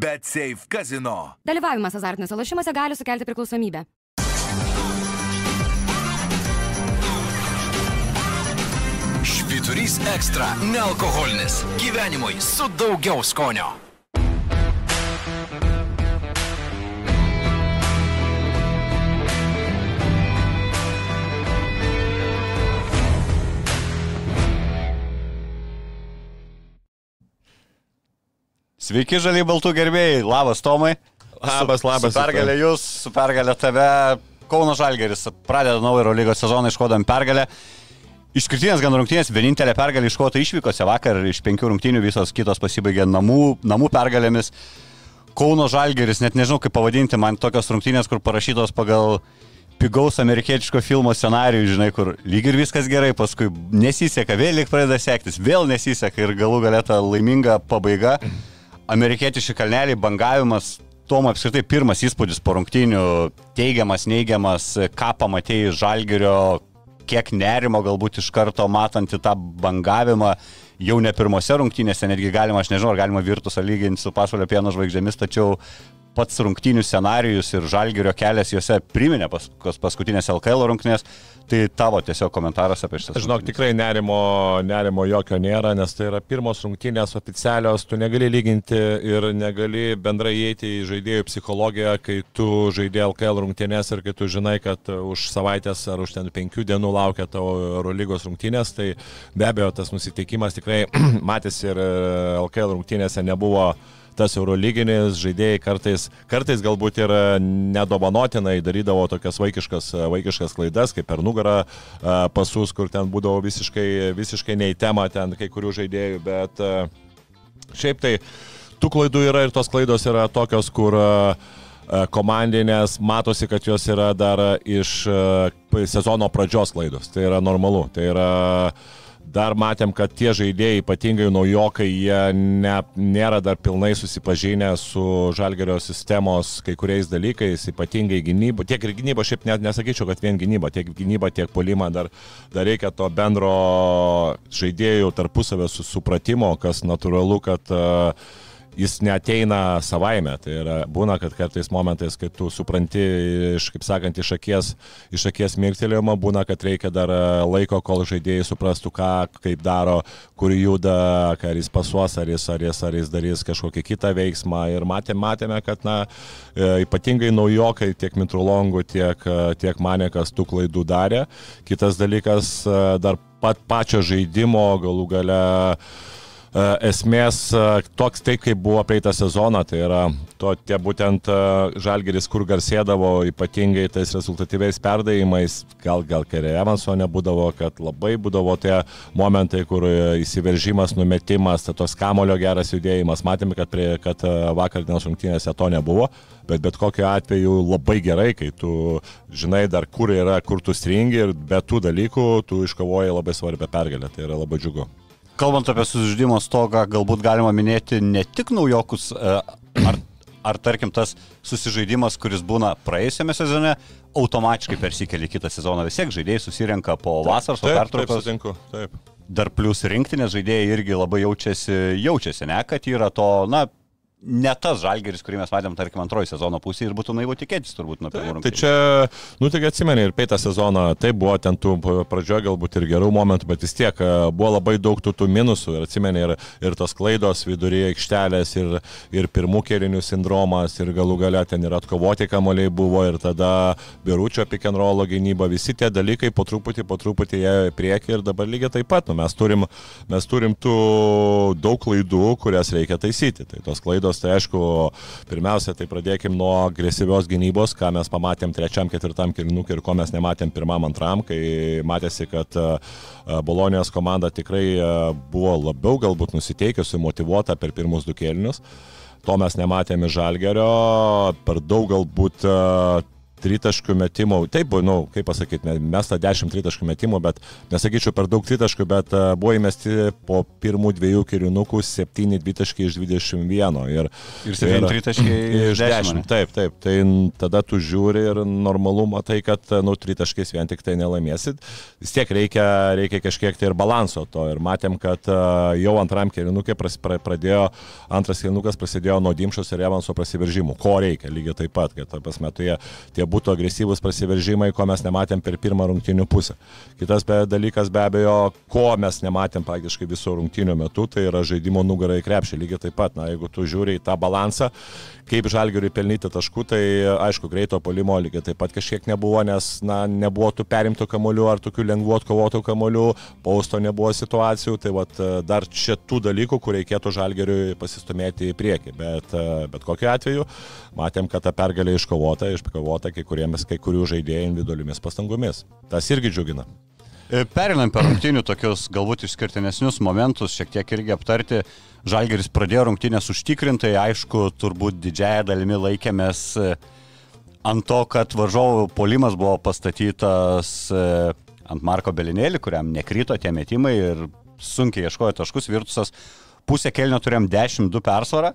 Bet Safe Casino. Dalyvavimas azartiniuose lošimuose gali sukelti priklausomybę. Švyturys ekstra - nealkoholinis. Gyvenimui su daugiau skonio. Sveiki, žaliai baltų gerbėjai. Labas, Tomai. Labas, labas. Su pergalė jūs, su pergalė tave. Kauno Žalgeris pradeda naują Eurolygos sezoną iškodam pergalę. Išskirtinės gan rungtynės, vienintelė pergalė iškota išvykose vakar iš penkių rungtynių, visos kitos pasibaigė namų, namų pergalėmis. Kauno Žalgeris, net nežinau kaip pavadinti, man tokios rungtynės, kur parašytos pagal pigaus amerikietiško filmo scenarijų, žinai, kur lyg ir viskas gerai, paskui nesiseka, vėl lyg pradeda sektis, vėl nesiseka ir galų galėta laiminga pabaiga. Amerikietiški kalneliai, bangavimas, Tom apskritai pirmas įspūdis po rungtynių, teigiamas, neigiamas, ką pamatėjai žalgerio, kiek nerimo galbūt iš karto matant tą bangavimą, jau ne pirmose rungtynėse, netgi galima, aš nežinau, ar galima virtusą lyginti su pasaulio pieno žvaigždėmis, tačiau pats rungtynių scenarijus ir žalgerio kelias juose priminė pas, paskutinės LKL rungtynės, tai tavo tiesiog komentaras apie šitą. Žinok, tikrai nerimo, nerimo jokio nėra, nes tai yra pirmos rungtynės oficialios, tu negali lyginti ir negali bendrai įeiti į žaidėjų psichologiją, kai tu žaidė LKL rungtynės ir kai tu žinai, kad už savaitės ar už ten penkių dienų laukia tavo Eurolygos rungtynės, tai be abejo tas nusiteikimas tikrai matėsi ir LKL rungtynėse nebuvo tas eurolyginis žaidėjai kartais, kartais galbūt ir nedovanotinai darydavo tokias vaikiškas, vaikiškas klaidas, kaip per nugarą pasus, kur ten būdavo visiškai, visiškai nei tema ten kai kurių žaidėjų, bet šiaip tai tų klaidų yra ir tos klaidos yra tokios, kur komandinės, matosi, kad jos yra dar iš sezono pradžios klaidos. Tai yra normalu. Tai yra dar matėm, kad tie žaidėjai, ypatingai naujokai, jie ne, nėra dar pilnai susipažinę su žalgerio sistemos kai kuriais dalykais, ypatingai gynyba. Tiek ir gynyba, šiaip net nesakyčiau, kad vien gynyba, tiek gynyba, tiek polima dar, dar reikia to bendro žaidėjų tarpusavio supratimo, kas natūralu, kad uh, jis neteina savaime. Tai yra, būna, kad kartais momentais, kai tu supranti iš, kaip sakant, iš akies, iš akies mirktelėjimo, būna, kad reikia dar laiko, kol žaidėjai suprastų, ką, kaip daro, kur juda, ar jis pasuos, ar jis, ar jis, ar jis darys kažkokį kitą veiksmą. Ir matėme, matėme kad na, ypatingai naujokai tiek Mitrolongų, tiek, tiek Manekas tų klaidų darė. Kitas dalykas, dar pat pačio žaidimo galų gale esmės toks taip, kaip buvo praeitą sezoną, tai yra to, tie būtent žalgeris, kur garsėdavo ypatingai tais rezultatyviais perdavimais, gal gal Kerė Evanso nebūdavo, kad labai būdavo tie momentai, kur įsiveržimas, numetimas, tos kamulio geras judėjimas, matėme, kad, prie, kad vakar dienos rungtynėse to nebuvo. Bet bet kokiu atveju labai gerai, kai tu žinai dar, kur yra, kur tu stringi ir be tų dalykų tu iškovoji labai svarbią pergalę. Tai yra labai džiugu. Kalbant apie sužydimo stogą, galbūt galima minėti ne tik naujokus, ar, ar tarkim tas susižaidimas, kuris būna praėjusiame sezone, automatiškai persikeli kitą sezoną. Vis tiek žaidėjai susirenka po vasaros, po pertraukos. Taip, sutinku, taip. Dar plus rinktinės žaidėjai irgi labai jaučiasi, jaučiasi, ne, kad yra to, na, ne tas žalgeris, kurį mes matėm, tarkim, antroji sezono pusė ir būtų naivu tikėtis turbūt nuo pirmų rungtynių. Tai čia, nu tik atsimeni, ir peitą sezoną, tai buvo ten tų pradžioje galbūt ir gerų momentų, bet vis tiek buvo labai daug tų, tų minusų ir atsimeni ir, ir tos klaidos viduryje aikštelės ir, ir pirmų kėlinių sindromas ir galų gale ten ir atkovoti kamoliai buvo ir tada and roll gynyba, visi tie dalykai po truputį, po truputį jie prieki ir dabar lygiai taip pat, nu, mes, turim, mes turim tų daug klaidų, kurias reikia taisyti. Tai tos klaidos klaidos, tai aišku, pirmiausia, tai pradėkim nuo agresyvios gynybos, ką mes pamatėm trečiam, ketvirtam kilinukui ir ko mes nematėm pirmam, antram, kai matėsi, kad Bolonijos komanda tikrai buvo labiau galbūt nusiteikusi, motivuota per pirmus du kelinius. To mes nematėme žalgerio, per daug galbūt tritaškių metimų, taip, nu, kaip pasakyti, mes tą 10 tritaškių metimų, bet nesakyčiau per daug tritaškių, bet uh, buvo įmesti po pirmų dviejų kirinukų 7 dvitaškiai iš 21. Ir, Ir 7 tritaškiai iš 10. Taip, taip, tai tada tu žiūri ir normalu matai, kad, nu, tritaškiais vien tik tai nelaimėsit. Vis tiek reikia, reikia kažkiek tai ir balanso to. Ir matėm, kad uh, jau antram kirinukė pradėjo, antras kirinukas prasidėjo nuo Dimšos ir Evanso prasiveržimų. Ko reikia, lygiai taip pat, kad, pas metu jie tie būtų agresyvūs prasiveržimai, ko mes nematėm per pirmą rungtinių pusę. Kitas be, dalykas be abejo, ko mes nematėm praktiškai viso rungtinių metu, tai yra žaidimo nugarai krepšį. Lygiai taip pat, na, jeigu tu žiūri į tą balansą, kaip žalgiui pelnyti taškų, tai aišku, greito polimo lygiai taip pat kažkiek nebuvo, nes na, nebuvo tų perimtų kamolių ar tokių lengvų atkovotų kamolių, pausto nebuvo situacijų, tai vat, dar čia tų dalykų, kur reikėtų žalgiui pasistumėti į priekį. Bet, bet kokiu atveju matėm, kad ta pergalė iškovota, iškovota kai, kuriemis, kai kurių žaidėjų individualiomis pastangomis. Tas irgi džiugina. E, Perinant per rungtinių tokius galbūt išskirtinesnius momentus, šiek tiek irgi aptarti, Žalgeris pradėjo rungtinės užtikrintai, aišku, turbūt didžiaja dalimi laikėmės e, ant to, kad varžovų polimas buvo pastatytas e, ant Marko Belinėlį, kuriam nekrito tie metimai ir sunkiai ieškojo taškus, virtusas pusę kelnio turėjom 10-2 persvarą.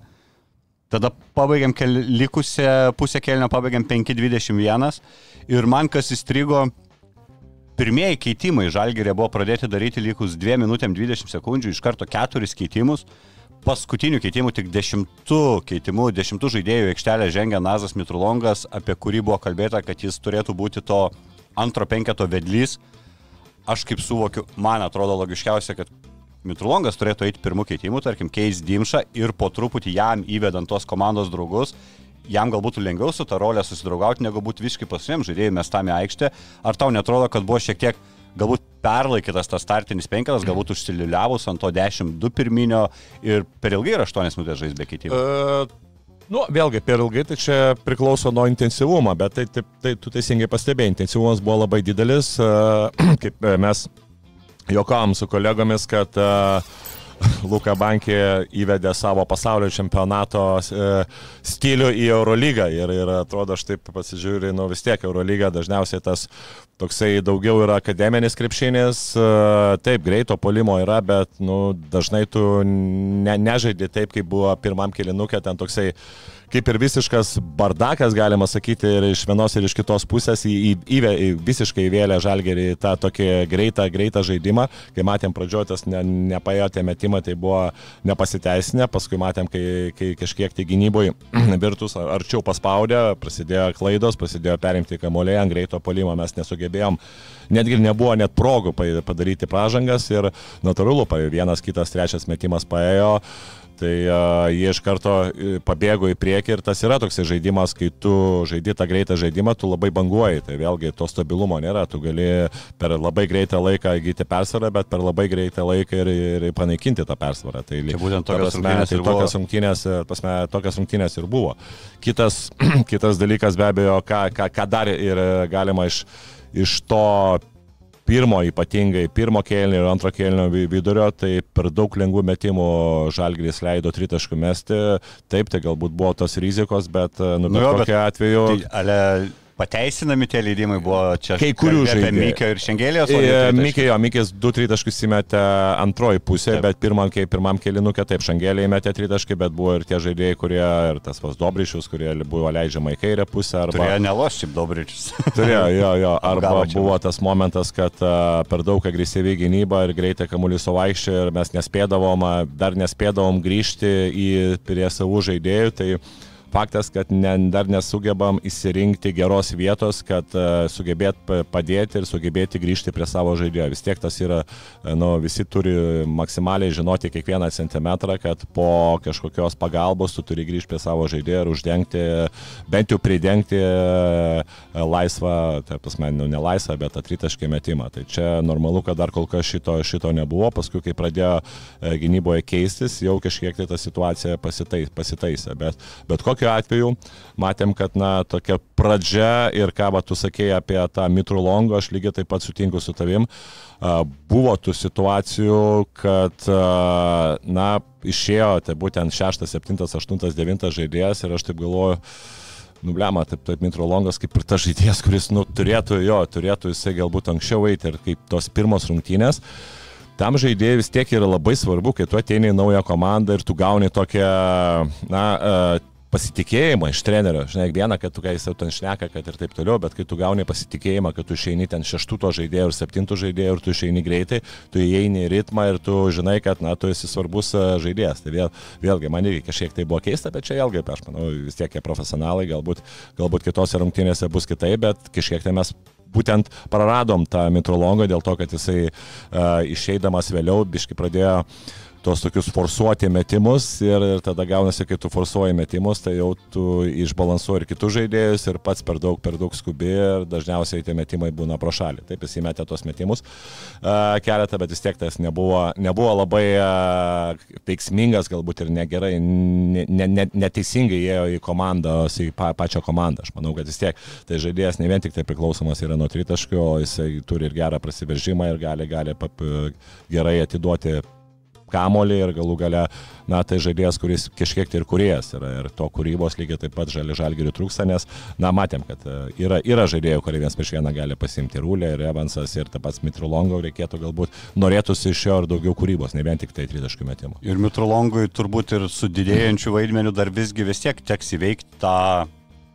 Tada pabaigėm kel, likusią pusę kelnio, pabaigėm 5-21 ir man kas įstrigo, pirmieji keitimai Žalgirė buvo pradėti daryti likus 2 minutėm 20 sekundžių, iš karto 4 keitimus. Paskutinių keitimų tik 10 keitimų, 10 žaidėjų aikštelė žengia Nazas Mitrulongas, apie kurį buvo kalbėta, kad jis turėtų būti to antro penketo vedlys. Aš kaip suvokiu, man atrodo logiškiausia, kad Mitrulongas turėtų eiti pirmų keitimų, tarkim, keis Dimšą ir po truputį jam įvedant tos komandos draugus, jam galbūt lengviau su tą rolę susidraugauti, negu būti visiškai pasiviem žaidėjai mes tam į aikštę. Ar tau netrodo, kad buvo šiek tiek galbūt perlaikytas tas startinis penketas, galbūt užsiliuliavus ant to 10-2 pirminio ir per ilgai ir 8 minutės žais be keitimų? Uh... Nu, vėlgi, per ilgai tai čia priklauso nuo intensyvumo, bet tai, tai, tai tu teisingai pastebėjai, intensyvumas buvo labai didelis, kaip mes juokavom su kolegomis, kad uh, Luka Bankė įvedė savo pasaulio čempionato e, stilių į Eurolygą. Ir, ir atrodo, aš taip pasižiūriu, nu vis tiek Eurolyga dažniausiai tas toksai daugiau yra akademinis krepšinis, e, taip, greito polimo yra, bet nu, dažnai tu ne, nežaidži taip, kaip buvo pirmam kilinukė, ten toksai kaip ir visiškas bardakas, galima sakyti, ir iš vienos ir iš kitos pusės į, į, į, į visiškai įvėlė žalgerį tą tokį greitą, greitą žaidimą. Kai matėm pradžiotas ne, nepaėjo tie metimai, tai buvo nepasiteisinę, paskui matėm, kai, kai kažkiek tai gynyboje virtus arčiau paspaudė, prasidėjo klaidos, prasidėjo perimti kamuolį, ant greito polimo mes nesugebėjom netgi nebuvo net progų padaryti pražangas ir natūralu, vienas, kitas, trečias metimas paėjo. Tai uh, jie iš karto pabėgo į priekį ir tas yra toks žaidimas, kai tu žaidži tą greitą žaidimą, tu labai banguoji. Tai vėlgi to stabilumo nėra. Tu gali per labai greitą laiką įgyti persvarą, bet per labai greitą laiką ir, ir panaikinti tą persvarą. Tai, tai būtent tokios rungtynės, tai tokios rungtynės, pasme, tokios rungtynės ir buvo. Kitas, kitas dalykas be abejo, ką, ką, ką dar ir galima iš iš to pirmo ypatingai, pirmo kėlinio ir antro kėlinio vidurio, tai per daug lengvų metimų Žalgris leido tritaškų mesti. Taip, tai galbūt buvo tos rizikos, bet, nu, bet nu jo, kokiu atveju... Tai, ale pateisinami tie leidimai buvo čia. Kai kurių žaidėjų. Mikio ir Šengėlijos. Mikio, jo, Mikis du tritaškus įmetė antroji pusė, taip. bet pirmam, pirmam kelinukė taip, Šengėlė įmetė tritaškį, bet buvo ir tie žaidėjai, kurie, ir tas vas Dobrišius, kurie buvo leidžiama į kairę pusę. Arba... Turėjo nelos šiaip Dobričius. Turėjo, jo, jo. Arba buvo tas momentas, kad uh, per daug agresyviai gynyba ir greitai kamuolys suvaikščia ir mes nespėdavom, dar nespėdavom grįžti į prie savų žaidėjų. Tai, faktas, kad ne, dar nesugebam įsirinkti geros vietos, kad uh, sugebėt padėti ir sugebėti grįžti prie savo žaidėjo. Vis tiek tas yra, e, nu, visi turi maksimaliai žinoti kiekvieną centimetrą, kad po kažkokios pagalbos tu turi grįžti prie savo žaidėjo ir uždengti, bent jau pridengti uh, laisvą, tai pasme, nu, ne laisvą, bet atritaškį metimą. Tai čia normalu, kad dar kol kas šito, šito nebuvo, paskui kai pradėjo gynyboje keistis, jau kažkiek tai ta situacija pasitais, pasitaisė. Bet, bet kokiu tokiu atveju matėm, kad, na, tokia pradžia ir ką va, tu sakėjai apie tą mitrų longo, aš lygiai taip pat sutinku su tavim. Buvo tų situacijų, kad, na, išėjo, tai būtent 6, 7, 8, 9 žaidėjas ir aš taip galvoju, nublema, taip, taip, Mitrolongas kaip ir tas žaidėjas, kuris, nu, turėtų, jo, turėtų jisai galbūt anksčiau eiti ir kaip tos pirmos rungtynės. Tam žaidėjai vis tiek yra labai svarbu, kai tu ateini į naują komandą ir tu gauni tokią, na, pasitikėjimą iš trenerio. Žinai, viena, kad tu kai jis jau ten šneka, kad ir taip toliau, bet kai tu gauni pasitikėjimą, kad tu išeini ten šeštuto žaidėjo ir septinto žaidėjo ir tu išeini greitai, tu įeini į ritmą ir tu žinai, kad, na, tu esi svarbus e, žaidėjas. Tai vėl, vėlgi, man irgi kažkiek tai buvo keista, bet čia vėlgi, aš manau, vis tiek jie profesionalai, galbūt, galbūt kitose rungtynėse bus kitaip, bet kažkiek tai mes būtent praradom tą mitrolongą dėl to, kad jisai uh, išeidamas vėliau biški pradėjo uh, tos tokius forsuoti metimus ir, ir tada gaunasi, kai tu forsuoji metimus, tai jau tu išbalansuoji ir kitus žaidėjus ir pats per daug, per daug skubi ir dažniausiai tie metimai būna pro šalį. Taip jis įmetė tos metimus uh, keletą, bet vis tiek tas nebuvo, nebuvo labai uh, veiksmingas, galbūt ir negerai, ne, ne, ne, neteisingai ėjo į komandą, į pa, pačią komandą. Aš manau, kad vis tiek tai žaidėjas ne vien tik tai priklausomas yra nuo tritaškio, jisai turi ir gerą prasiveržimą ir gali, gali pap, gerai atiduoti kamolį ir galų gale, na, tai žaidėjas, kuris kažkiek tai ir kuriejas yra ir to kūrybos lygiai taip pat žali žalgirių trūksta, nes, na, matėm, kad e, yra, yra žaidėjų, kurie vienas prieš vieną gali pasimti Rūlė ir Evansas ir taip pat Mitrolongo reikėtų galbūt norėtųsi iš jo ir daugiau kūrybos, ne vien tik tai tritaškių metimų. Ir Mitrolongui turbūt ir su didėjančiu vaidmeniu dar visgi vis tiek teks įveikti tą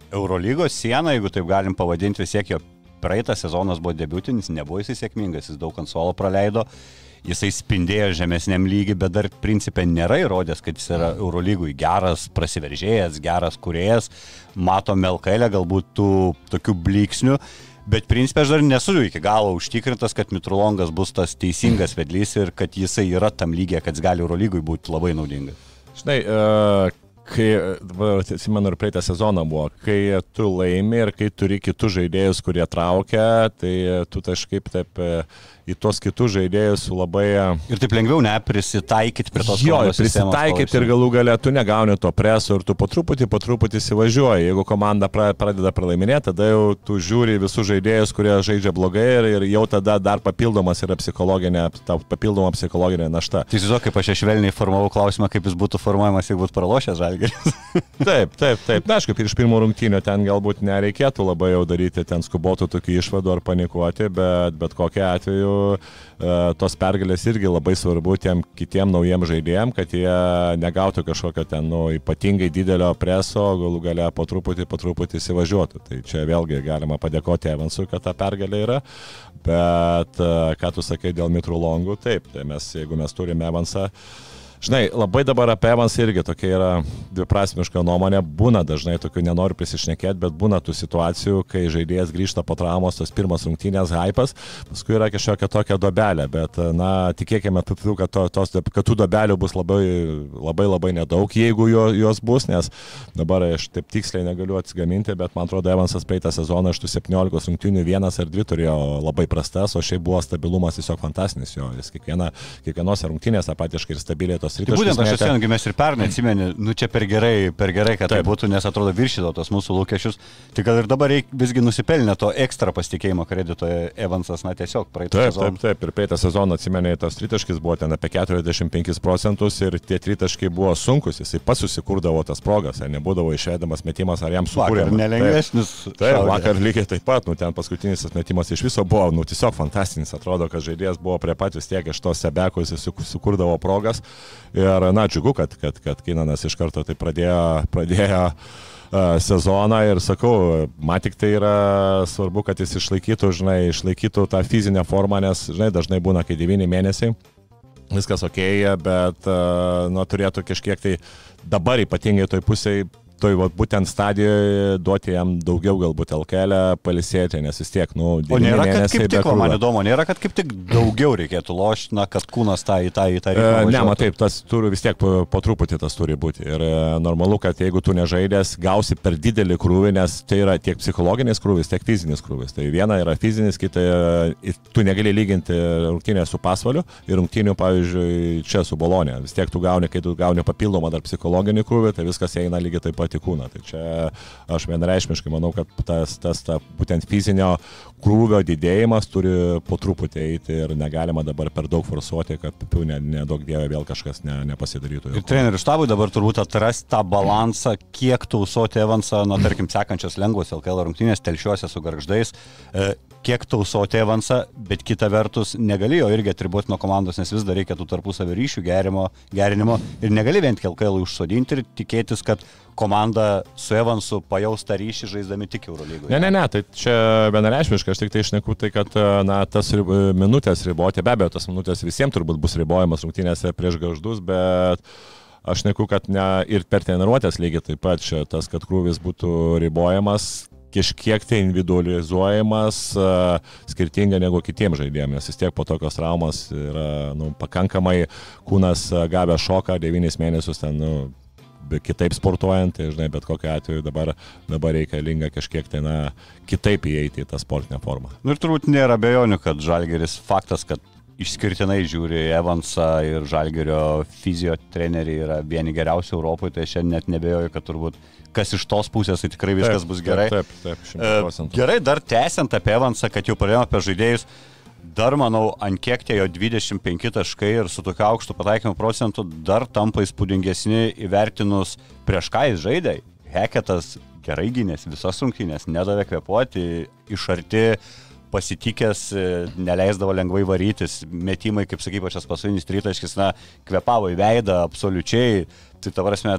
Eurolygos sieną, jeigu taip galim pavadinti, vis tiek jo praeitas sezonas buvo debutinis, nebuvo jis sėkmingas, jis daug ant suolo praleido jisai spindėjo žemesniam lygiui, bet dar principė nėra įrodęs, kad jis yra Eurolygui geras prasiveržėjas, geras kuriejas. Matome LKL galbūt tų tokių bliksnių. Bet principė aš dar nesu iki galo užtikrintas, kad Mitrolongas bus tas teisingas vedlys ir kad jisai yra tam lygiai, kad jis gali Eurolygui būti labai naudingas. Žinai, uh, kai, atsimenu, ir praeitą sezoną buvo, kai tu laimi ir kai turi kitus žaidėjus, kurie traukia, tai tu kažkaip taip į tuos kitus žaidėjus labai... Ir taip lengviau neprisitaikyti prie tos jo, prisitaikyti ir galų galę tu negauni to preso ir tu po truputį, po truputį įsivažiuoji. Jeigu komanda pradeda pralaiminėti, tada jau tu žiūri visus žaidėjus, kurie žaidžia blogai ir, ir jau tada dar papildomas yra psichologinė, papildoma psichologinė našta. Tai įsivaizduoju, kaip aš švelniai formavau klausimą, kaip jis būtų formuojamas, jeigu būtų pralošęs žalgeris. taip, taip, taip. Na, aišku, iš pirmų rungtynių ten galbūt nereikėtų labai jau daryti ten skubotų tokių išvadų ar panikuoti, bet bet kokiu atveju E, tos pergalės irgi labai svarbu tiem kitiem naujiem žaidėjim, kad jie negautų kažkokio ten nu, ypatingai didelio preso, galų gale po truputį, po truputį įsivažiuotų. Tai čia vėlgi galima padėkoti Evansui, kad ta pergalė yra, bet e, ką tu sakai dėl Mitrulongų, taip, tai mes, jeigu mes turime Evansą, uh, Žinai, labai dabar apie Evans irgi tokia yra dviprasmiška nuomonė. Būna dažnai tokių, nenoriu prisišnekėti, bet būna tų situacijų, kai žaidėjas grįžta po traumos, tos pirmas rungtynės hypas, paskui yra kažkokia tokia dobelė, bet, na, tikėkime, kad, to, tos, kad tų dobelių bus labai, labai, labai nedaug, jeigu jo, jos bus, nes dabar aš taip tiksliai negaliu atsigaminti, bet man atrodo, Evansas praeitą sezoną iš tų 17 rungtynių vienas ar dvi turėjo labai prastas, o šiaip buvo stabilumas tiesiog fantastinis jo. Jis kiekviena, kiekvienose rungtynėse apatiškai ir stabiliai tos tos rytos. Tai būtent aš atsimenu, mes ir pernai atsimeni, nu čia per gerai, per gerai, kad tai taip. tai būtų, nes atrodo viršyto tos mūsų lūkesčius. Tai gal ir dabar reik, visgi nusipelnė to ekstra pasitikėjimo kredito Evansas, na tiesiog praeitą taip, sezoną. Taip, taip, ir praeitą sezoną atsimeni, tas tritaškis buvo ten apie 45 procentus ir tie tritaškai buvo sunkus, jisai pats susikurdavo tas progas, ar nebūdavo išėdamas metimas, ar jam sukūrė. Vakar nelengvesnis. Taip, taip vakar lygiai taip pat, nu ten paskutinis metimas iš viso buvo, nu tiesiog fantastinis, atrodo, kad žaidėjas buvo prie pat vis tiek iš tos sebekos, jis sukurdavo progas. Ir, na, džiugu, kad, kad, kad Kinanas iš karto tai pradėjo, pradėjo sezoną. Ir sakau, man tik tai yra svarbu, kad jis išlaikytų, žinai, išlaikytų tą fizinę formą, nes, žinai, dažnai būna, kai 9 mėnesiai, viskas ok, bet, nu, turėtų kažkiek tai dabar ypatingai toj pusėje toj vat, būtent stadijoje duoti jam daugiau galbūt LKL palisėti, nes vis tiek, nu, o nėra, kad kaip tik, man įdomu, nėra, kad kaip tik daugiau reikėtų lošti, na, kad kūnas tą į tą į tą. E, ne, matai, tas turi vis tiek po, po truputį tas turi būti. Ir e, normalu, kad jeigu tu nežaidęs, gausi per didelį krūvį, nes tai yra tiek psichologinis krūvis, tiek fizinis krūvis. Tai viena yra fizinis, kita e, tu negali lyginti rungtynę su pasvaliu ir rungtynių, pavyzdžiui, čia su Bolonė. Vis tiek tu gauni, kai tu gauni papildomą dar psichologinį krūvį, tai viskas eina lygiai taip pat treniruoti kūną. Tai čia aš vienareišmiškai manau, kad tas, tas ta, būtent fizinio krūvio didėjimas turi po truputį eiti ir negalima dabar per daug forsuoti, kad pipiu nedaug ne dievė vėl kažkas ne, nepasidarytų. Ir trenerių štabui dabar turbūt atrasti tą balansą, kiek tausoti Evansą, na tarkim, sekančios lengvos LKL rungtynės telšiuose su garždais, e, kiek tausoti Evansą, bet kita vertus negalėjo irgi atribuoti nuo komandos, nes vis dar reikia tų tarpusavio ryšių gerimo, gerinimo ir negali vien LKL užsodinti ir tikėtis, kad komanda su Evansu pajaus tą ryšį žaisdami tik Eurolygoje. Ne, ne, ne, tai čia vienareišmiškai, aš tik tai išneku tai, kad na, tas rib, minutės riboti, be abejo, tas minutės visiems turbūt bus ribojamas rungtynėse prieš gaždus, bet aš neku, kad ne, ir per treniruotės lygiai taip pat čia tas, kad krūvis būtų ribojamas, kažkiek tai individualizuojamas, skirtingai negu kitiems žaidėjams, nes vis tiek po tokios traumos yra nu, pakankamai kūnas gavę šoką, 9 mėnesius ten nu, kitaip sportuojant, tai žinai, bet kokiu atveju dabar, dabar reikalinga kažkiek tai, na, kitaip įeiti į tą sportinę formą. Nu ir turbūt nėra bejonių, kad Žalgeris faktas, kad išskirtinai žiūri Evansą ir Žalgerio fizio treneriai yra vieni geriausių Europoje, tai šiandien net nebejoju, kad turbūt kas iš tos pusės, tai tikrai viskas taip, bus gerai. Taip, taip, taip, 100%. Gerai, dar tęsiant apie Evansą, kad jau pradėjome apie žaidėjus. Dar manau, ant kiek tie jo 25 taškai ir su tokiu aukštu pataikymu procentu dar tampa įspūdingesni įvertinus prieš ką jis žaidė. Heketas gerai gynės visas rungtynės, nedavė kvepuoti, iš arti pasitikęs, neleisdavo lengvai varytis, metimai, kaip sakai, pačias pasaulinis tritaškis, na, kvepavo į veidą absoliučiai. Tai ta prasme,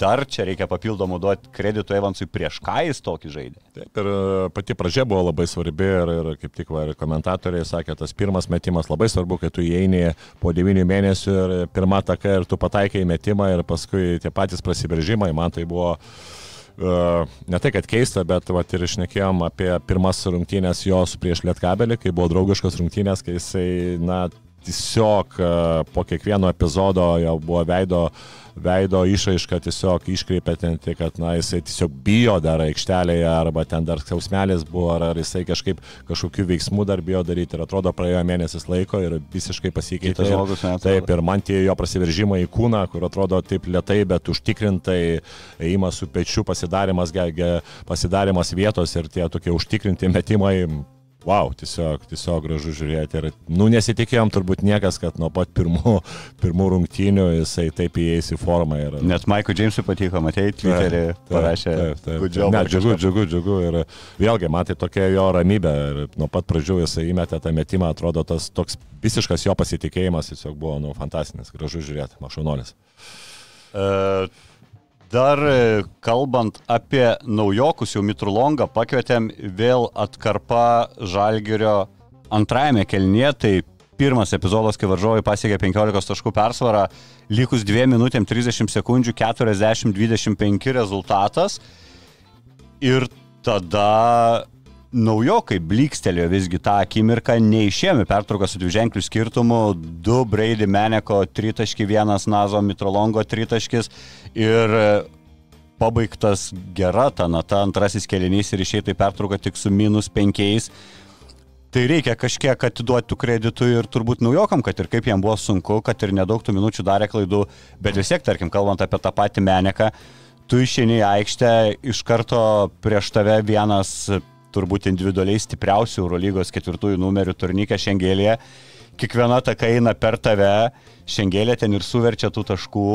dar čia reikia papildomų duoti kreditų Evansui prieš ką jis tokį žaidė. Taip, ir e, pati pradžia buvo labai svarbi ir, ir kaip tik va, ir komentatoriai sakė, tas pirmas metimas labai svarbu, kai tu įeini po 9 mėnesių ir pirmą taką ir tu pataikai metimą ir paskui tie patys prasiveržimai, man tai buvo Uh, ne tai, kad keista, bet vat, ir išnekėjom apie pirmas rungtynės jos prieš Lietkabelį, kai buvo draugiškos rungtynės, kai jisai, na, tiesiog uh, po kiekvieno epizodo jau buvo veido veido išraišką tiesiog tai kad, na, jisai tiesiog bijo dar aikštelėje, arba ten dar skausmelis buvo, ar, ar jisai kažkaip kažkokių veiksmų dar bijo daryti ir atrodo praėjo mėnesis laiko ir visiškai pasikeitė. Žmogus, taip, ir man tie jo prasiveržimai į kūną, kur atrodo taip lietai, bet užtikrintai, įimas su pečiu, pasidarimas, pasidarimas vietos ir tie tokie užtikrinti metimai wow, tiesiog, tiesiog gražu žiūrėti. Ir, nu, nesitikėjom turbūt niekas, kad nuo pat pirmų, pirmų rungtynių jisai taip įeis į formą. Ir... Net Michael Jamesui patiko, matėjai, Twitterį parašė. Taip, taip. taip. Ne, džiugu, džiugu, džiugu. Ir vėlgi, man tai tokia jo ramybė. Ir nuo pat pradžių jisai įmetė tą metimą, atrodo, tas toks visiškas jo pasitikėjimas tiesiog buvo, nu, fantastinis, gražu žiūrėti, mašunolis. Uh, Dar e, kalbant apie naujokus, jau Mitrulongą pakvietėm vėl atkarpa Žalgirio antrajame kelnie, tai pirmas epizodas, kai varžovai pasiekė 15 taškų persvarą, likus 2 minutėm 30 sekundžių 40-25 rezultatas. Ir tada naujokai blikstelėjo visgi tą akimirką, neišėmė pertrauką su dviženkliu skirtumu, du Brady Meneko tritaški, vienas Nazo Mitrolongo tritaškis ir pabaigtas gera ta nata, antrasis kelinys ir išėjai pertrauką tik su minus penkiais. Tai reikia kažkiek atiduoti kreditų ir turbūt naujokam, kad ir kaip jam buvo sunku, kad ir nedaug tų minučių darė klaidų, bet vis tiek, tarkim, kalbant apie tą patį Meneką, tu išeini į aikštę, iš karto prieš tave vienas turbūt individualiai stipriausių Eurolygos ketvirtųjų numerių turnykė Šengelėje. Kiekviena taka eina per tave, Šengelė ten ir suverčia tų taškų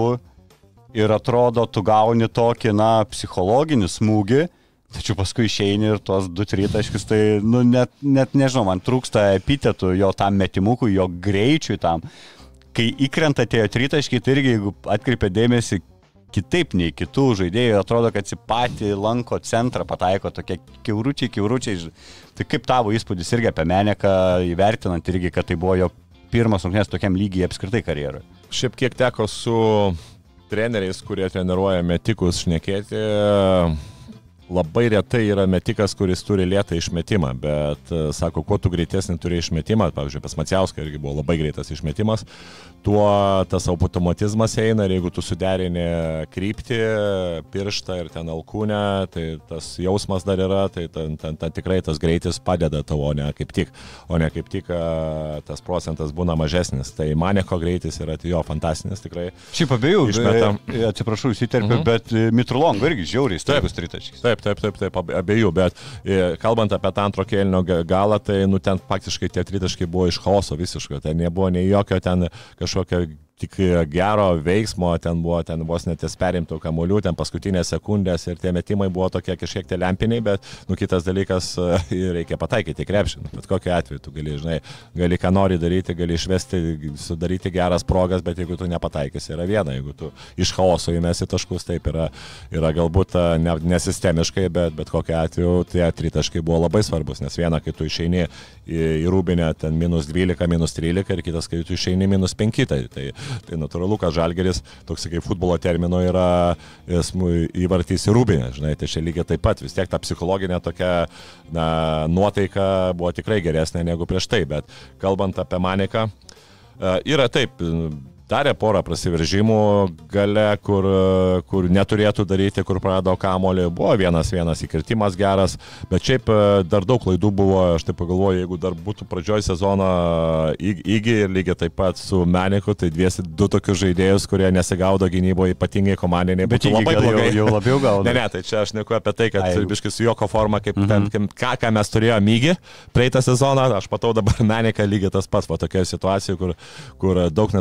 ir atrodo, tu gauni tokį, na, psichologinį smūgį, tačiau paskui išeini ir tuos 2-3 taškus, tai, nu, net, net nežinau, man trūksta epitetų jo tam metimukui, jo greičiui tam. Kai įkrenta tie tritaškiai, tai irgi, jeigu atkreipia dėmesį, kitaip nei kitų žaidėjų, atrodo, kad į patį lanko centrą pataiko tokie keuručiai, keuručiai. Tai kaip tavo įspūdis irgi apie Meneką, įvertinant irgi, kad tai buvo jo pirmas rungtynės tokiam lygiai apskritai karjeroje? Šiaip kiek teko su treneriais, kurie treniruoja metikus šnekėti, labai retai yra metikas, kuris turi lėtą išmetimą, bet e, sako, kuo tu greitesnį turi išmetimą, pavyzdžiui, pas Maciauską irgi buvo labai greitas išmetimas, tuo tas automatizmas eina ir jeigu tu suderini kryptį, pirštą ir ten alkūnę, tai tas jausmas dar yra, tai ten, ten, ten tikrai tas greitis padeda tavo, o ne kaip tik, o ne kaip tik a, tas procentas būna mažesnis. Tai maneko greitis yra jo fantastinis tikrai. Šiaip abiejų, Išmetam. e, atsiprašau, įsiterpiu, mhm. bet e, Mitrulongo irgi žiauriai staigus tritaškis. Taip, taip, taip, taip, ab- abiejų, bet e, kalbant apie tą antro kėlinio ga- galą, tai nu ten faktiškai tie tritaškai buvo iš chaoso visiškai, ten nebuvo nei jokio ten kažkokio tik gero veiksmo, ten buvo ten vos net ties perimtų kamuolių, ten paskutinės sekundės ir tie metimai buvo tokie kažkiek tie lempiniai, bet, nu, kitas dalykas, e, reikia pataikyti į krepšį, nu, bet kokiu atveju tu gali, žinai, gali ką nori daryti, gali išvesti, sudaryti geras progas, bet jeigu tu nepataikysi, yra viena, jeigu tu iš chaoso įmesi taškus, taip yra, yra galbūt e, ne, nesistemiškai, bet, bet kokiu atveju tie tritaškai buvo labai svarbus, nes viena, kai tu išeini į, į rūbinę ten minus 12, minus 13 ir kitas, kai tu išeini minus 5, tai, tai, tai natūralu, kad žalgeris, toks kaip futbolo termino, yra esmu- įvartys į rūbinę, žinai, tai čia lygiai taip pat, vis tiek ta psichologinė tokia na, nuotaika buvo tikrai geresnė negu prieš tai, bet kalbant apie maniką, e, yra taip, darė porą prasiveržimų gale, kur, kur neturėtų daryti, kur prarado kamolį. Buvo vienas vienas įkirtimas geras, bet šiaip e, dar daug klaidų buvo, aš taip pagalvoju, jeigu dar būtų pradžioj sezono įgy ir lygiai taip pat su Meniku, tai dviesi du tokius žaidėjus, kurie nesigaudo gynyboje, ypatingai komandiniai, Bet Įgy labai gal jau- blogai. jau labiau gauna. Ne, ne, tai čia aš neku apie tai, kad Ai. biškis su joko forma, kaip mhm. ten, kaip, ką, ką mes turėjome mygi praeitą sezoną, aš patau dabar Meniką lygiai tas pats, va tokia situacija, kur, kur daug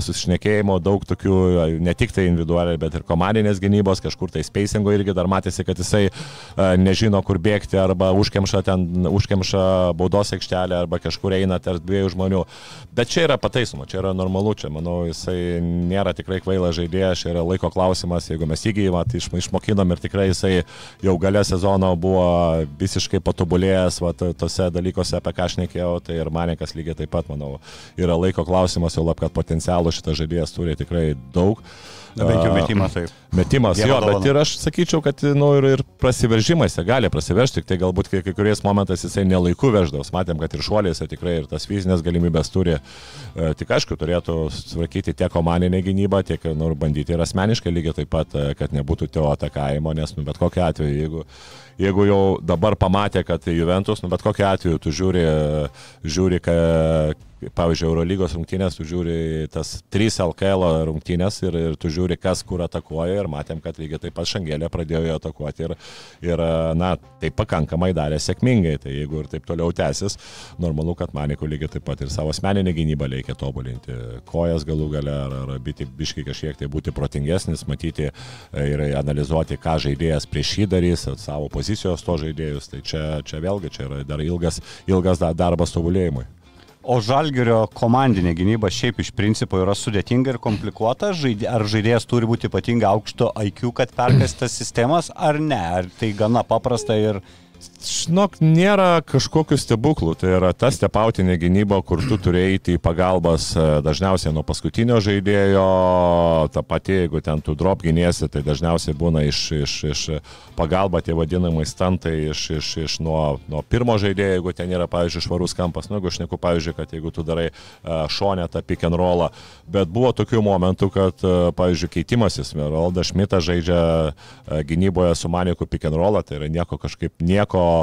nesusišnekėjimo, daug tokių ne tik tai individualiai, bet ir komandinės gynybos, kažkur tai spacingo irgi dar matėsi, kad jisai e, nežino, kur bėgti, arba užkemša ten, užkemša baudos aikštelę, arba kažkur eina tarp dviejų žmonių. Bet čia yra pataisoma, čia yra normalu, čia manau, jisai nėra tikrai kvailas žaidėjas, čia yra laiko klausimas, jeigu mes įgyjimą, tai išmo- išmokinom ir tikrai jisai jau gale sezono buvo visiškai patobulėjęs, va, to- tose dalykuose, apie ką aš nekėjau, tai ir Manikas lygiai taip pat, manau, yra laiko klausimas, jau lab, kad potencialų šitas žaidėjas turi tikrai daug. Na, bent jau metimas taip. Metimas, Gera jo, dovana. bet ir aš sakyčiau, kad nu, ir, ir prasiveržimais jie gali prasiveržti, tik tai galbūt kai, kai kuriais momentais jisai nelaiku veždavos. Matėm, kad ir šuoliais tikrai ir tas fizinės galimybės turi. E, tik aišku, turėtų sutvarkyti tiek komandinę gynybą, tiek nu, bandyti ir asmeniškai lygiai taip pat, kad nebūtų teo atakavimo, nes nu, bet kokiu atveju, jeigu, jeigu jau dabar pamatė, kad Juventus, nu, bet kokiu atveju tu žiūri, žiūri ka, pavyzdžiui, Eurolygos rungtynės, tu žiūri tas 3 LKL rungtynės ir, ir tu žiūri, kas kur atakuoja ir matėm, kad lygiai taip pat Šangėlė pradėjo jo atakuoti ir, ir na, tai pakankamai darė sėkmingai. Tai jeigu ir taip toliau tęsis, normalu, kad Manikų lygiai taip pat ir savo asmeninę gynybą reikia tobulinti. Kojas galų gale ar, ar biti biškai kažkiek tai būti protingesnis, matyti e, ir analizuoti, ką žaidėjas prieš jį darys, savo pozicijos to žaidėjus. Tai čia, čia vėlgi čia yra dar ilgas, ilgas da- darbas tobulėjimui. O žalgerio komandinė gynyba šiaip iš principo yra sudėtinga ir komplikuota. Žaidė, ar žaidėjas turi būti ypatingai aukšto IQ, kad perkastas sistemas, ar ne? Ar tai gana paprasta ir... Žinok, nėra kažkokių stebuklų. Tai yra ta stepautinė gynyba, kur tu turi eiti į pagalbas e, dažniausiai nuo paskutinio žaidėjo. Ta pati, jeigu ten tu drop gynėsi, tai dažniausiai būna iš, iš, iš pagalba tie vadinamai stantai iš, iš, iš nuo, nuo pirmo žaidėjo, jeigu ten yra, pavyzdžiui, švarus kampas. Nu, jeigu aš neku, pavyzdžiui, kad jeigu tu darai uh, šonę tą pick and rollą. Bet buvo tokių momentų, kad, uh, pavyzdžiui, keitimasis. Roldas Šmitas žaidžia gynyboje su Maniku pick and rollą, tai yra nieko kažkaip nieko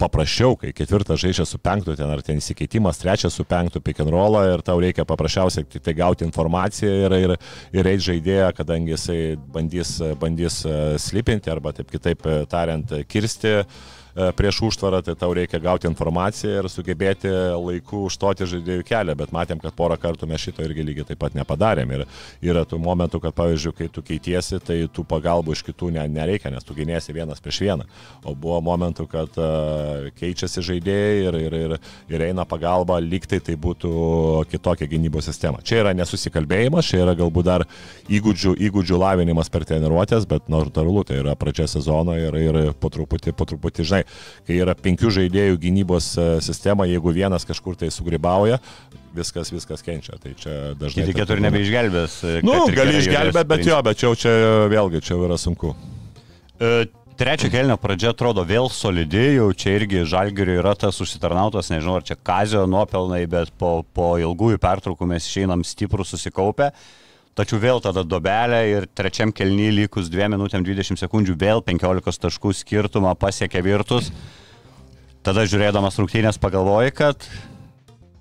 paprasčiau, kai ketvirtas žaidžia su penktu, ten ar ten įsikeitimas, trečias su penktu pick and rollą ir tau reikia paprasčiausiai tik tai gauti informaciją ir, ir, ir eiti žaidėją, kadangi jisai bandys, bandys e, slipinti arba taip kitaip e, tariant kirsti. e, prieš užtvarą, tai tau reikia gauti informaciją ir sugebėti laiku užstoti žaidėjų kelią, bet matėm, kad porą kartų mes šito irgi lygiai taip pat nepadarėm. Ir yra tų momentų, kad, pavyzdžiui, kai tu keitiesi, tai tų pagalbų iš kitų ne, nereikia, nes tu gynėsi vienas prieš vieną. O buvo momentų, kad uh, keičiasi žaidėjai ir, ir, ir, ir eina pagalba, lyg tai tai būtų kitokia gynybos sistema. Čia yra nesusikalbėjimas, čia yra galbūt dar įgūdžių, įgūdžių lavinimas per treniruotės, bet natūralu, tai yra pradžia sezono ir, ir po truputį, po truputį, žinai, kai yra penkių žaidėjų gynybos e, sistema, jeigu vienas kažkur tai sugribauja, viskas, viskas kenčia. Tai čia dažnai... Kiti keturi nebeišgelbės. Nu, kad ir gali išgelbėti, bet jo, bet čia čia vėlgi čia yra sunku. E, Trečio kelnio pradžia atrodo vėl solidi, jau čia irgi žalgiriui yra tas užsitarnautas, nežinau, ar čia kazio nuopelnai, bet po, po ilgųjų pertraukų mes išeinam stiprų susikaupę. Tačiau vėl tada dobelė ir trečiam kelny likus 2 minutėm 20 sekundžių vėl 15 taškų skirtumą pasiekė virtus. Tada žiūrėdamas rungtynės pagalvoji, kad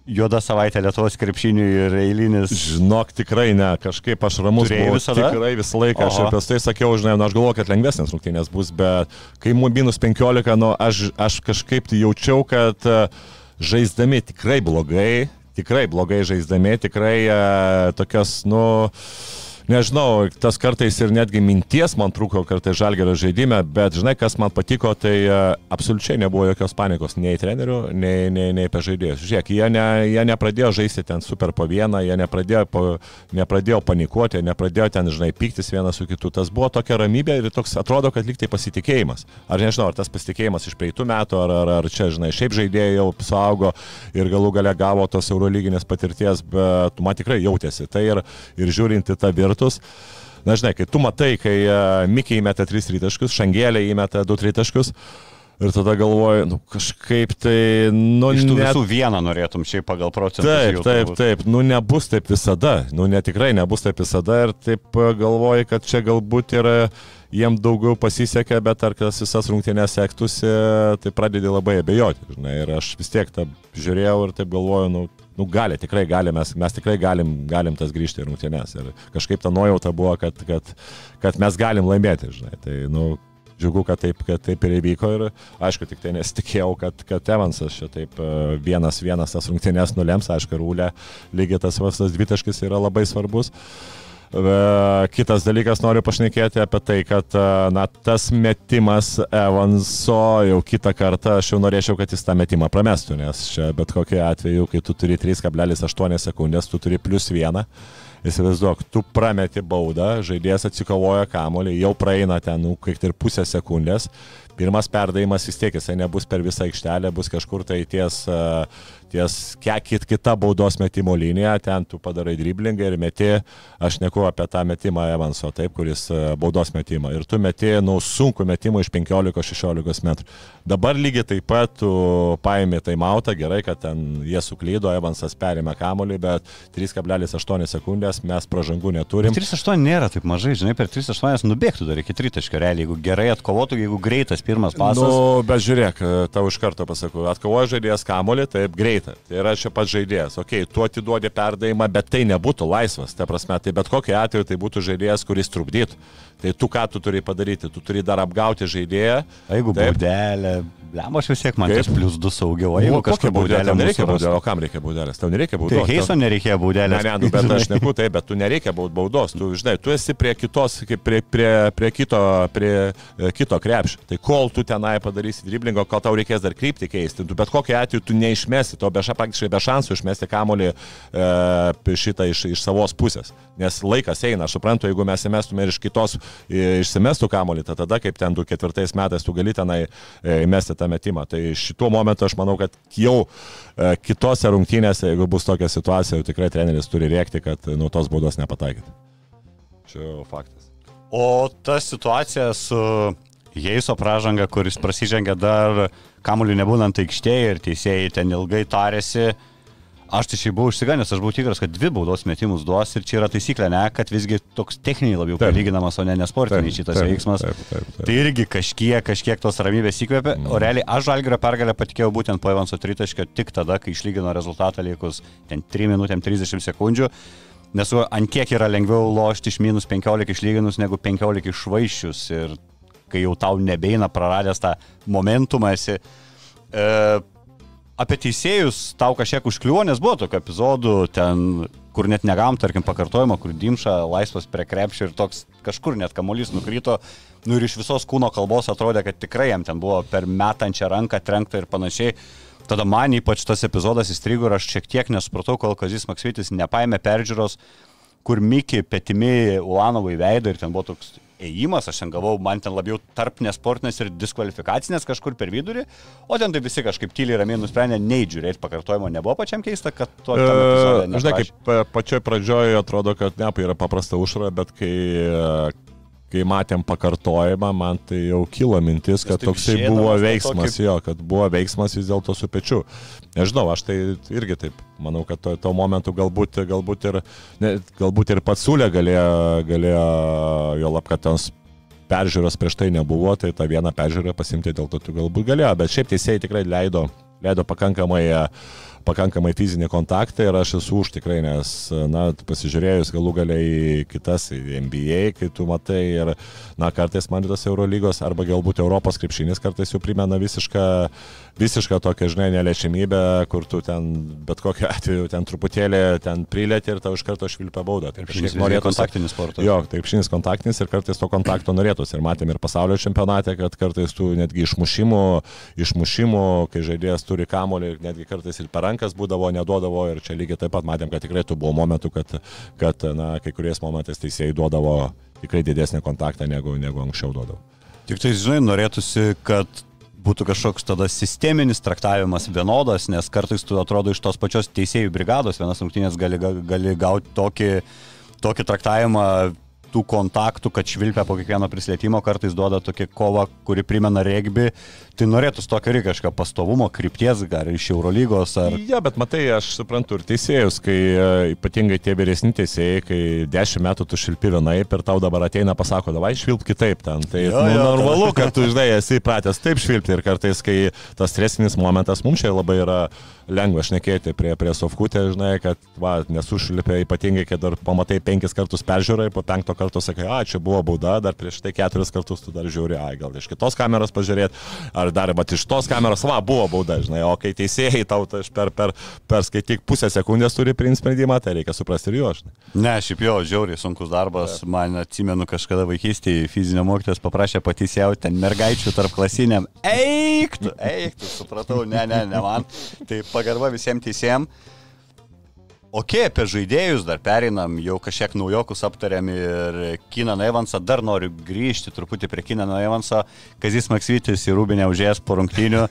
juoda savaitė Lietuvos krepšiniui ir eilinis. Žinok, tikrai ne, kažkaip aš ramus buvau. visada? Tikrai visą laiką, aš Oho. ir apie tai sakiau, žinai, nu, aš galvoju, kad lengvesnės rungtynės bus, bet kai mu minus 15, nu, aš, aš kažkaip tai jaučiau, kad e, žaisdami tikrai blogai, tikrai blogai žaisdami, tikrai e, tokios, nu, nežinau, tas kartais ir netgi minties man trūko kartais žalgerio žaidime, bet žinai, kas man patiko, tai e, absoliučiai nebuvo jokios panikos nei trenerių, nei, nei, nei apie žaidėjus. Žiūrėk, jie, ne, jie nepradėjo žaisti ten super po vieną, jie nepradėjo, po, nepradėjo panikuoti, nepradėjo ten, žinai, pyktis vienas su kitu. Tas buvo tokia ramybė ir toks atrodo, kad lyg tai pasitikėjimas. Ar nežinau, ar tas pasitikėjimas iš praeitų metų, ar, ar, ar čia, žinai, šiaip žaidėjai jau suaugo ir galų gale gavo tos eurolyginės patirties, bet man tikrai jautėsi. Tai ir, ir žiūrint į tą virtus. Na, žinai, kai tu matai, kai uh, Mikiai įmeta 3 tritaškus, Šangėlė įmeta 2 tritaškus ir tada galvoji, nu kažkaip tai, nu, Iš tų net- visų vieną norėtum šiaip pagal procentus. Taip, taip, taip, nu nebus taip visada, nu ne tikrai nebus taip visada ir taip e, galvoji, kad čia galbūt yra jiem daugiau pasisekė, bet ar tas visas rungtynės sektųsi, tai pradedi labai abejoti, žinai, ir aš vis tiek tą žiūrėjau ir taip galvoju, nu, nu gali, tikrai gali, mes, mes tikrai galim, galim tas grįžti į rungtynės ir kažkaip ta nuojauta buvo, kad, kad, kad mes galim laimėti, žinai, tai, nu, Džiugu, kad taip, kad taip ir įvyko ir aišku, tik tai nesitikėjau, kad, kad Evansas čia taip e, vienas vienas tas rungtynės nulems, aišku, rūlė lygiai tas vastas dvitaškis yra labai svarbus. E, Kitas dalykas noriu pašnekėti apie tai, kad e, na, tas metimas Evanso jau kitą kartą aš jau norėčiau, kad jis tą metimą pramestų, nes čia bet kokiu atveju, kai tu turi 3,8 sekundės, tu turi plus vieną. Įsivaizduok, tu prameti baudą, žaidėjas atsikovoja kamolį, jau praeina ten, nu, kiek ir pusę sekundės. Pirmas perdavimas vis tiek jisai nebus per visą aikštelę, bus kažkur tai ties, uh, ties kit, kita baudos metimo linija, ten tu padarai driblingą ir meti, aš neku apie tą metimą Evanso, taip, kuris uh, baudos metimą. Ir tu meti, nu, sunku metimą iš 15-16 metrų. Dabar lygiai taip pat tu paėmė taimautą, gerai, kad ten jie suklydo, Evansas perėmė kamolį, bet 3,8 sekundės mes pražangų neturim. 3-8 nėra taip mažai, žinai, per 3-8 nubėgtų dar iki tritaškio realiai, jeigu gerai atkovotų, jeigu greitas pirmas pasas. Nu, bet žiūrėk, tau iš karto pasakau, atkovoja žaidėjas kamolį, taip greita. Tai yra čia pats žaidėjas. Ok, tu atiduodi perdavimą, bet tai nebūtų laisvas. Ta prasme, tai bet kokiu atveju tai būtų žaidėjas, kuris trukdytų. Tai tu ką tu turi padaryti? Tu turi dar apgauti žaidėją. Jeigu Taip. baudelė, lemba aš vis tiek man Kaip? plus 2 saugiau, o jeigu kokia kažkokia baudelė? nereikia mūsų baudelės. baudelė. O kam reikia baudelės? Tau nereikia Tai baudelės. Heiso nereikėjo Ne, baudelės. ne, nu, bet aš neku taip, bet tu nereikia baud- baudos. Tu, žinai, tu esi prie kitos, kaip prie, prie, prie, kito, prie e, kito krepšio. Tai kol tu tenai padarysi driblingo, kol tau reikės dar krypti keisti, tu bet kokiu atveju tu neišmesi to, be, praktiškai be šansų išmesti kamolį e, šitą iš, iš savos pusės. Nes laikas eina, aš suprantu, jeigu mes įmestume ir iš kitos išsimestų kamolį, tai tada kaip ten 2004 metais tu gali tenai e, įmesti tą metimą. Tai šituo momentu aš manau, kad jau e, kitose rungtynėse, jeigu bus tokia situacija, jau tikrai treneris turi rėkti, kad nuo tos baudos nepataikyti. Čia faktas. O ta situacija su Heiso pražanga, kuris prasižengė dar kamuoliu nebūnant aikštėje ir teisėjai ten ilgai tarėsi. Aš tai šiaip buvau užsiganęs, aš buvau tikras, kad dvi baudos metimus duos ir čia yra taisyklė, ne, kad visgi toks techniniai labiau Taip. palyginamas, o ne nesportiniai Taip, šitas taip, veiksmas. taip, taip, taip. Tai irgi kažkiek, kažkiek tos ramybės įkvėpė, mm. o realiai aš Žalgirio pergalę patikėjau būtent po Evanso tritaškio tik tada, kai išlygino rezultatą likus ten 3 minutėm 30 sekundžių. Nes ant kiek yra lengviau lošti iš minus 15 išlyginus negu 15 išvaiščius ir kai jau tau nebeina praradęs tą momentumą esi. E, apie teisėjus tau kažkiek užkliuvo, nes buvo tokių epizodų ten, kur net negavom, tarkim, pakartojimo, kur Dimša laisvas prie krepšio ir toks kažkur net kamuolys nukrito. Nu ir iš visos kūno kalbos atrodė, kad tikrai jam ten buvo per metančią ranką trenkta ir panašiai. Tada man ypač tas epizodas įstrigo ir aš šiek tiek nesupratau, kol Kazis Maksvitis nepaėmė peržiūros, kur Miki petimi Ulanovai veido ir ten buvo toks ėjimas, aš ten gavau, man ten labiau tarp nesportinės ir diskvalifikacinės kažkur per vidurį, o ten tai visi kažkaip tyliai ramiai nusprendė neįžiūrėti pakartojimo, nebuvo pačiam keista, kad to... E, Žinai, kaip pa- pačioj pradžioje atrodo, kad nepai yra paprasta užra, bet kai, kai matėm pakartojimą, man tai jau kilo mintis, kad toksai buvo veiksmas, tokį- jo, kad buvo veiksmas vis dėlto su pečiu. Nežinau, aš tai irgi taip manau, kad to, to momentu galbūt, galbūt, ir, ne, galbūt ir pats Sulė galėjo, galėjo jo ten peržiūros prieš tai nebuvo, tai tą vieną peržiūrą pasimti dėl to tu galbūt galėjo, bet šiaip teisėjai tikrai leido, leido pakankamai, e, pakankamai fizinį kontaktą ir aš esu už tikrai, nes, na, pasižiūrėjus galų galiai į kitas, į NBA, kai tu matai ir, na, kartais man tas Eurolygos arba galbūt Europos krepšinis kartais jau primena visišką, visišką tokią, žinai, neliečiamybę, kur tu ten bet kokiu atveju ten truputėlį ten prilėti ir tau iš karto švilpia bauda. Tai Krepšinis kažkiek visgi norėtųsi- kontaktinis sportas. Jo, taip, šinis kontaktinis ir kartais to kontakto norėtųsi. Ir matėm ir pasaulio čempionate, kad kartais tu netgi išmušimų, išmušimų, kai žaidėjas turi kamolį, netgi kartais ir per rankas būdavo, neduodavo. Ir čia lygiai taip pat matėm, kad tikrai tų buvo momentų, kad, kad na, kai kuriais momentais teisėjai duodavo tikrai didesnį kontaktą negu, negu anksčiau duodavo. Tik tai, žinai, norėtųsi, kad būtų kažkoks tada sisteminis traktavimas vienodas, nes kartais tu atrodo iš tos pačios teisėjų brigados, vienas rungtynės gali, gali gauti tokį, tokį traktavimą tų kontaktų, kad švilpia po kiekvieno prislietimo, kartais duoda tokia kova, kuri primena regbį, tai norėtųsi tokio ir kažkokio pastovumo, krypties, ar iš Eurolygos, ar... Ja, bet matai, aš suprantu ir teisėjus, kai e, ypatingai tie vyresni teisėjai, kai dešimt metų tu šilpi vienaip ir tau dabar ateina pasako, davai švilp kitaip ten. Tai Jo, nu, jo, normalu, kad tu, žinai, esi pratęs taip švilpti ir kartais, kai tas stresinis momentas mums čia labai yra lengva šnekėti prie, prie sofkutė, žinai, kad va, nesušilpė, ypatingai, kai dar pamatai penkis kartus peržiūrai, po penkto karto sakai, a, čia buvo bauda, dar prieš tai keturis kartus tu dar žiūri, ai, gal iš kitos kameros pažiūrėti, ar dar, va, iš tos kameros, va, buvo bauda, žinai, o kai teisėjai tau tai per, per, per skaityk pusę sekundės turi priimti sprendimą, tai reikia suprasti ir juos. žinai. Ne, šiaip jo, žiauriai sunkus darbas. Man atsimenu kažkada vaikystėje fizinio mokytojas paprašė pateisėjau ten mergaičių tarp klasiniam. Eiktų, eiktų, supratau, ne, ne, ne man. Tai pagarba visiems teisėjams. Ok, apie žaidėjus dar pereinam, jau kažkiek naujokus aptarėm ir Kiną Evansą, dar noriu grįžti truputį prie Kiną Evansą, Kazis Maksvitis į Rūbinę užėjęs po rungtynių.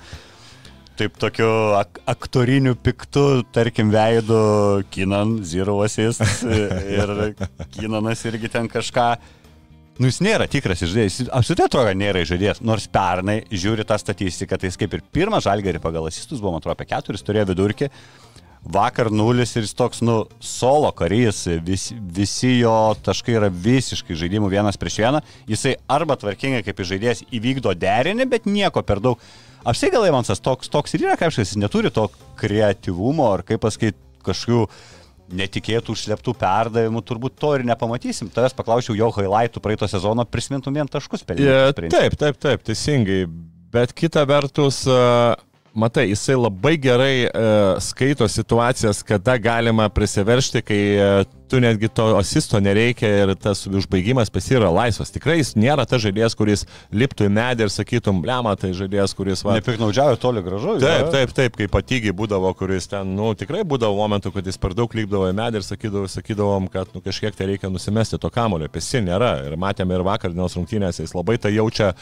Taip tokiu ak aktoriniu piktu, tarkim, veidu Kinan, Zero Assist ir Kinanas irgi ten kažką. Nu, jis nėra tikras žaidėjas, jis apskritai atrodo, nėra žaidėjas, nors pernai žiūri tą statistiką, tai jis kaip ir pirmą žalgerį pagal asistus buvo, man atrodo, apie keturis turėjo vidurkį, vakar nulis ir jis toks, nu, solo karys, vis, visi jo taškai yra visiškai žaidimų vienas prieš vieną, jisai arba tvarkingai kaip žaidėjas įvykdo derinį, bet nieko per daug. Apsiai gal Evansas toks, toks ir yra kažkas, jis neturi to kreativumo ar kaip pasakyti kažkokių netikėtų užsleptų perdavimų, turbūt to ir nepamatysim. Tavęs paklausiau jo highlightų praeito sezono, prisimintum vien taškus per Ja, taip, taip, taip, teisingai. Bet kita vertus, uh, matai, jisai labai gerai uh, skaito situacijas, kada galima prisiveršti, kai uh, tu netgi to asisto nereikia ir tas užbaigimas pas yra laisvas. Tikrai jis nėra ta žaidėjas, kuris liptų į medį ir sakytum, blema, tai žaidėjas, kuris va. Nepiknaudžiauju toli gražu. Taip, taip, taip, kaip patygiai būdavo, kuris ten, nu, tikrai būdavo momentų, kad jis per daug lipdavo į medį ir sakydavo, sakydavom, kad, nu, kažkiek tai reikia nusimesti to kamulio, pesi nėra. Ir matėme ir vakar dienos rungtynėse, jis labai tai jaučia,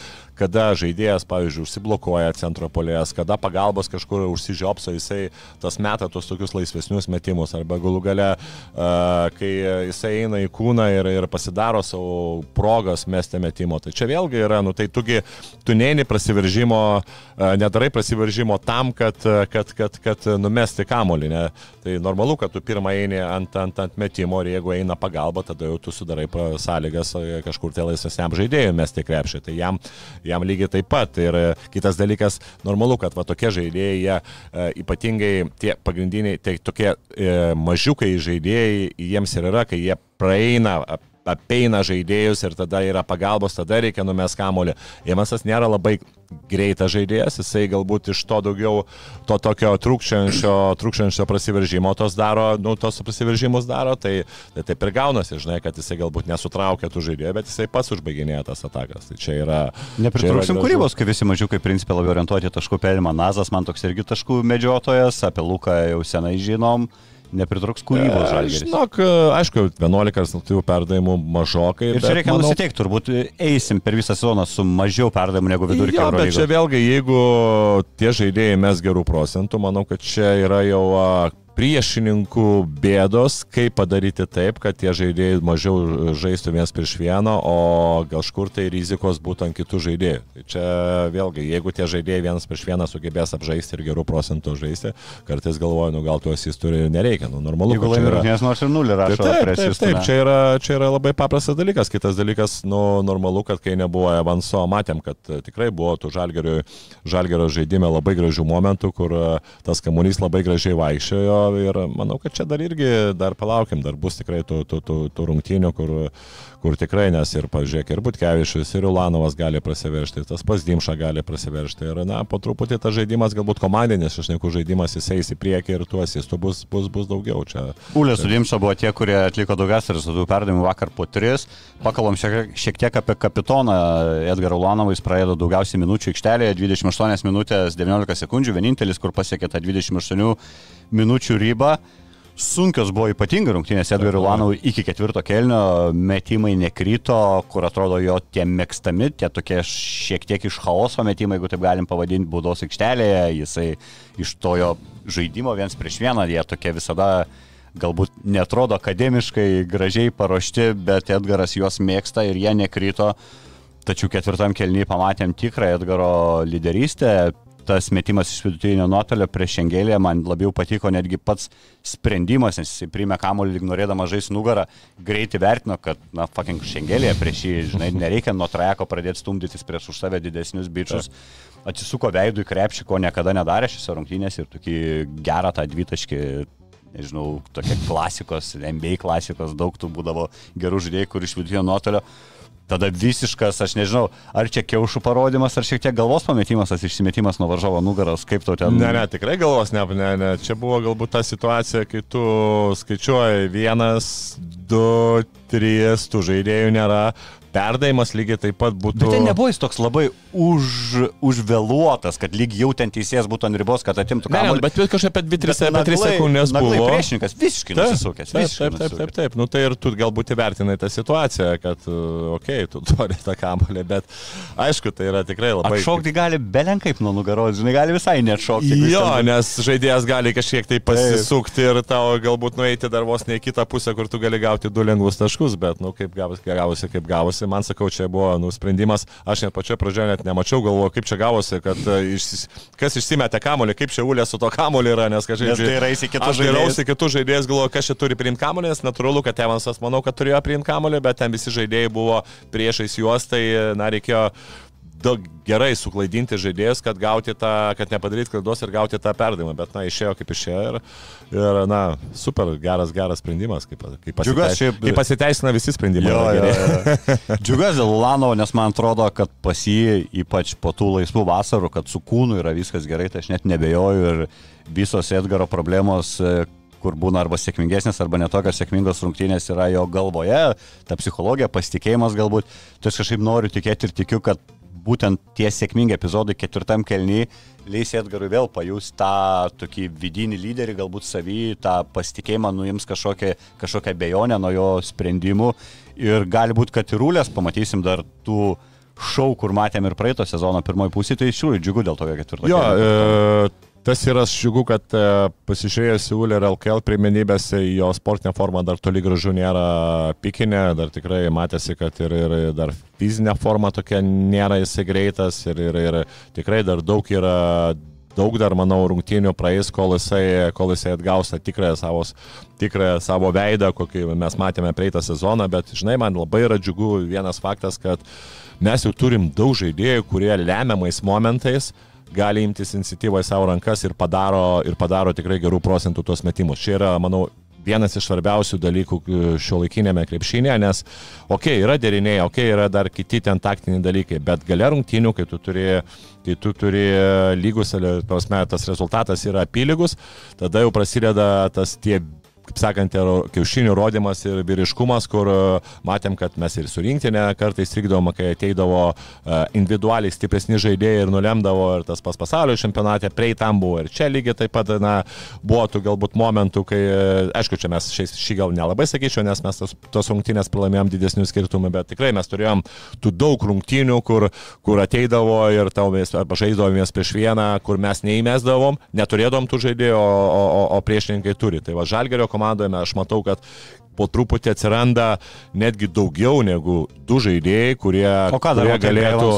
kada žaidėjas, pavyzdžiui, užsiblokuoja centro polės, kada pagalbos kažkur užsižiopso, jisai tas meta tos tokius laisvesnius metimus, arba galų gale, uh, kai jisai eina į kūną ir, ir pasidaro savo progas mesti metimo. Tai čia vėlgi yra, nu tai tugi, tu neini prasiveržimo, uh, nedarai prasiveržimo tam, kad, kad, kad, kad numesti kamolį. Ne? Tai normalu, kad tu pirmą eini ant, ant, ant metimo ir jeigu eina pagalba, tada jau tu sudarai sąlygas e, kažkur tai laisvesniam žaidėjui mesti krepšį. Tai jam, jam lygiai taip pat. Ir e, kitas dalykas, normalu, kad va tokie žaidėjai, jie e, ypatingai tie pagrindiniai, tai tokie e, mažiukai žaidėjai, jiems ir yra, kai jie praeina ap- apeina žaidėjus ir tada yra pagalbos, tada reikia numes kamolį. Jėmasas nėra labai greitas žaidėjas, jisai galbūt iš to daugiau to tokio trūkščiančio, trūkščiančio prasiveržimo tos daro, nu, tos prasiveržimus daro, tai, tai taip ir gaunasi, žinai, kad jisai galbūt nesutraukia tų žaidėjų, bet jisai pats užbaiginėja tas atakas. Tai čia yra... Nepritrūksim kūrybos, kai visi mažiukai principė labiau orientuoti taškų perimą. Nazas man toks irgi taškų medžiotojas, apie Luką jau senai žinom. Nepritruks kūrybos E, žalgeris. Žinok, aišku, 11 rezultatyvių perdavimų mažokai. Ir čia reikia manau- nusiteikti, turbūt eisim per visą sezoną su mažiau perdavimų negu vidurkio. Jo, bet čia vėlgi, jeigu tie žaidėjai mes gerų procentų, manau, kad čia yra jau priešininkų bėdos, kaip padaryti taip, kad tie žaidėjai mažiau žaistų vienas prieš vieną, o kažkur tai rizikos būtų ant kitų žaidėjų. Tai čia vėlgi, jeigu tie žaidėjai vienas prieš vieną sugebės apžaisti ir gerų procentų žaisti, kartais galvoju, nu gal tuos jis turi nereikia, nu normalu. Jeigu laimė rungtynės nors ir nulį rašo taip, prieš taip, jūs. taip, čia yra, čia yra labai paprastas dalykas. Kitas dalykas, nu normalu, kad kai nebuvo Evanso, matėm, kad e, tikrai buvo tų žalgerio, žalgerio žaidime labai gražių momentų, kur e, tas kamuolys labai gražiai vaikščiojo ir manau, kad čia dar irgi, dar palaukim, dar bus tikrai tų, tų, tų, tų rungtynių, kur, kur tikrai, nes ir, pažiūrėk, ir Butkevičius, ir Ulanovas gali prasiveršti, tas pas Dimša gali prasiveršti. Ir, na, po truputį tas žaidimas galbūt komandinis, aš neku žaidimas, jis eis į priekį ir tuos jis bus, bus, bus daugiau. Čia, Ulė su Dimša buvo tie, kurie atliko daugiausiai rezultatų perdavimų vakar po tris. Pakalbam šiek, šiek tiek apie kapitoną Edgarą Ulanovą, jis praėjo daugiausiai minučių aikštelėje, 28 minutės 19 sekundžių, vienintelis, kur pasiekė tą 28 minučių ribą. Sunkios buvo ypatingai rungtynės Edgarui Lanovui iki ketvirto kelnio, metimai nekrito, kur atrodo jo tie mėgstami, tie tokie šiek tiek iš chaoso metimai, jeigu taip galim pavadinti, būdos aikštelėje, jisai iš to jo žaidimo viens prieš vieną, jie tokie visada galbūt netrodo akademiškai gražiai paruošti, bet Edgaras juos mėgsta ir jie nekrito. Tačiau ketvirtam kelnyje pamatėm tikrą Edgaro lyderystę, tas metimas iš vidutinio nuotolio prieš Šengelį man labiau patiko netgi pats sprendimas, nes jisai priėmė kamuolį, ignoruodamas žais nugarą, greitai vertino, kad, na, fucking Šengelėje prieš jį, žinai, nereikia nuo trajeko pradėti stumdytis prieš už save didesnius bičius. Atsisuko veidų į krepšį, ko niekada nedarė šiose rungtynėse ir tokį gerą tą dvitaškį nežinau, tokia klasikos, NBA klasikos, daug tų būdavo gerų žaidėjų, kur iš vidutinio nuotolio tada visiškas, aš nežinau, ar čia kiaušų parodimas, ar šiek tiek galvos pametimas, tas išsimetimas nuo varžovo nugaros, kaip tau ten. Ne, ne, tikrai galvos, ne, ne, ne. Čia buvo galbūt ta situacija, kai tu skaičiuoji vienas, du, trys, tų žaidėjų nėra, perdavimas lygiai taip pat būtų. Bet ten nebuvo jis toks labai už, užvėluotas, kad lyg jau ten teisėjas būtų ant ribos, kad atimtų Ne, ne, kamuolį. bet kažkaip apie 2-3 Bet naglai- sekundės buvo. Priešininkas visiškai Taip, nusisukęs. Taip, taip, taip, taip, taip. Nu tai ir tu galbūt įvertinai tą situaciją, kad, okei, okay, tu turi tą kampolį, bet aišku, tai yra tikrai labai... Atšokti gali belenkaip nuo nugaros, žinai, gali visai jis Jo, ten- nes žaidėjas gali kažkiek tai pasisukti ir tau galbūt nueiti dar vos ne į kitą pusę, kur tu gali gauti du lengvus taškus, bet, nu, kaip gavosi kaip gavosi. Man sakau, čia buvo nu, sprendimas, aš net pačioje pradžioje net nemačiau, galvoju, kaip čia gavosi, kad e, išsis, kas išsimetė kamolį, kaip čia ulė su to kamoliu yra, nes kažkaip... Nes dairaisi kitus Aš žaidėjus. dairausi kitus žaidėjus, galvoju, kas čia turi priimti kamolį, nes natūralu, kad Evansas, manau, kad turėjo priimti kamolį, bet ten visi žaidėjai buvo priešais juos, tai, na, reikėjo daug gerai suklaidinti žaidėjus, kad tą, kad nepadaryti klaidos ir gauti tą perdavimą, bet, na, išėjo kaip išėjo ir, ir na, super geras, geras sprendimas, kaip, kaip, Džiugas pasiteis, šiaip- kaip pasiteisina visi sprendimai. Jo, jo, geri. jo. Džiugas dėl Ulanovo, nes man atrodo, kad pas jį, ypač po tų laisvų vasarų, kad su kūnu yra viskas gerai, tai aš net nebejoju ir visos Edgaro problemos e, kur būna arba sėkmingesnės, arba netokios sėkmingos rungtynės yra jo galvoje, ta psichologija, pasitikėjimas galbūt. Tai aš kažkaip noriu tikėti ir tikiu, kad būtent tie sėkmingi epizodai ketvirtam kelnyje leis Edgarui vėl pajus tą tokį vidinį lyderį, galbūt savį, tą pasitikėjimą nuims kažkokią, kažkokią bejonę nuo jo sprendimų. Ir gali būti, kad ir rūlės pamatysim dar tų šau, kur matėm ir praeito sezono pirmoji pusė, tai iš tikrųjų džiugu dėl to ketvirto. Jo, kėlinio. e, tas yra džiugu, kad e, pasižiūrėjus į Ulę ir LKL pirmenybėse, jo sportinė forma dar toli gražu nėra pikinė, dar tikrai matėsi, kad ir, ir dar fizinė forma tokia nėra jisai greitas ir, ir, ir tikrai dar daug yra daug dar, manau, rungtynių praeis, kol jisai, kol jisai atgaus tą tikrąją savo, tikrąją savo veidą, kokį mes matėme praeitą sezoną, bet, žinai, man labai yra džiugu vienas faktas, kad mes jau turim daug žaidėjų, kurie lemiamais momentais gali imtis iniciatyvą į savo rankas ir padaro, ir padaro tikrai gerų procentų tuos metimus. Čia yra, manau, vienas iš svarbiausių dalykų šio laikinėme krepšinėje, nes, okei, okay, yra deriniai, okei, okay, yra dar kiti ten taktiniai dalykai, bet gale rungtynių, kai tu turi, kai tu turi lygus, prasme, tas rezultatas yra apylygus, tada jau prasideda tas tie kaip sakant, kiaušinių rodimas ir vyriškumas, kur e, matėm, kad mes ir su rinktinė kartais trikdom, kai ateidavo e, individualiai stipresni žaidėjai ir nulemdavo ir tas pas pasaulio čempionate, prei tam buvo ir čia lygiai taip pat, na, buvo tų galbūt momentų, kai, e, aišku, čia mes šiais, šį gal nelabai sakyčiau, nes mes tos, tos rungtynės pralaimėjom didesnių skirtumų, bet tikrai mes turėjom tų daug rungtynių, kur, kur ateidavo ir tavomės, arba žaidavomės prieš vieną, kur mes neįmesdavom, neturėdom tų žaidėjų, o, o, o priešininkai turi. Tai va, Žalgerio komandoje aš matau, kad po truputį atsiranda netgi daugiau negu du žaidėjai, kurie, kurie galėtų...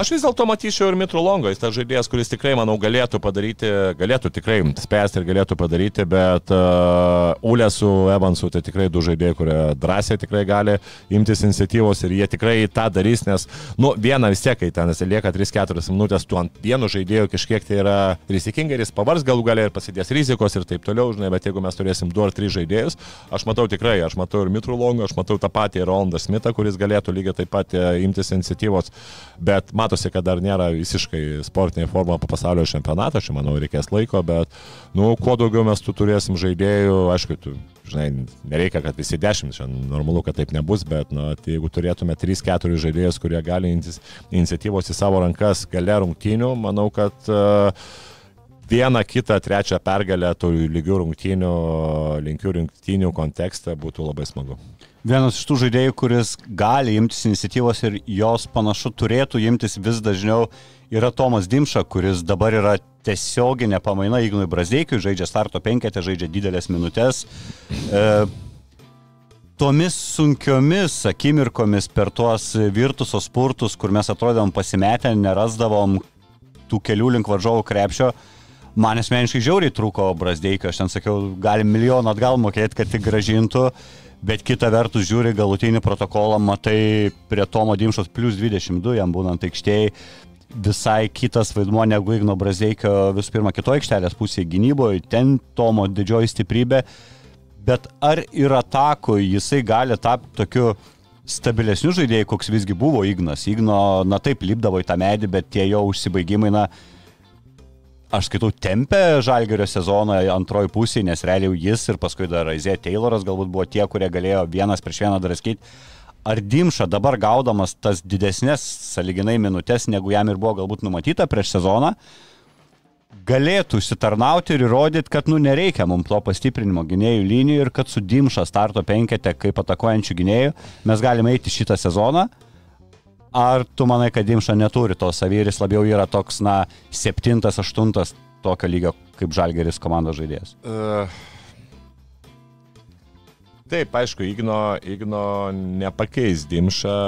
Aš vis dėlto matyčiau ir Mitrolongo, jis tas žaidėjas, kuris tikrai, manau, galėtų padaryti, galėtų tikrai spėsti ir galėtų padaryti, bet uh, Ulė su Evansu tai tikrai du žaidėjai, kurie drąsiai tikrai gali imtis iniciatyvos ir jie tikrai tą darys, nes, nu, viena vis tiek, kai ten lieka 3-4 minutės, tu ant vieno žaidėjo kažkiek tai yra rizikinga ir jis pavars galų galę ir pasidės rizikos ir taip toliau, žinai, bet jeigu mes turėsim 2 ar 3 žaidėjus, aš matau tikrai, aš matau ir Mitrolongą, aš matau tą patį Rolandą Smithą, kuris galėtų lygiai taip pat e, imtis iniciatyvos, bet matosi, kad dar nėra visiškai sportinė forma po pasaulio čempionatą, aš manau, reikės laiko, bet, nu, kuo daugiau mes tu turėsim žaidėjų, aišku, tu, žinai, nereikia, kad visi dešimt, šiandien normalu, kad taip nebus, bet, nu, tai jeigu turėtume 3-4 žaidėjus, kurie gali imtis iniciatyvos į savo rankas gale rungtynių, manau, kad uh, vieną, kitą, trečią pergalę tų lygių rungtynių, linkių rungtynių kontekste būtų labai smagu. Vienas iš tų žaidėjų, kuris gali imtis iniciatyvos ir jos panašu turėtų imtis vis dažniau, yra Tomas Dimša, kuris dabar yra tiesioginė pamaina Ignui Brazdeikiui, žaidžia starto penketę, žaidžia didelės minutės. E, tomis sunkiomis akimirkomis per tuos virtusos spurtus, kur mes atrodėm pasimetę, nerasdavom tų kelių link varžovų krepšio, man asmeniškai žiauriai trūko Brasdeikio, aš ten sakiau, galim milijoną atgal mokėti, kad tik gražintų, bet kita vertus žiūri galutinį protokolą, matai prie Tomo Dimšos plus 22 jam būnant aikštėjai, visai kitas vaidmuo negu Igno Brazdeikio visų pirma kitoje aikštelės pusėje gynyboje, ten Tomo didžioji stiprybė, bet ar ir atakoje jisai gali tapti tokiu stabilesniu žaidėjai, koks visgi buvo Ignas. Igno, na taip, lipdavo į tą medį, bet tie jo užsibaigimai, na, aš skaitau, tempė Žalgerio sezoną antroji pusė, nes realiai jis ir paskui dar Aizė Tayloras galbūt buvo tie, kurie galėjo vienas prieš vieną draskyti. Ar Dimša dabar gaudamas tas didesnės saliginai minutės, negu jam ir buvo galbūt numatyta prieš sezoną, galėtų užsitarnauti ir įrodyti, kad nu nereikia mums to pastiprinimo gynėjų linijų ir kad su Dimša starto penkete kaip atakuojančių gynėjų mes galime eiti šitą sezoną Ar tu manai, kad Dimša neturi to savyris, labiau yra toks, na, septintas, aštuntas tokio lygio kaip Žalgeris komandos žaidėjas? Uh, taip, aišku, Igno, Igno nepakeis Dimša,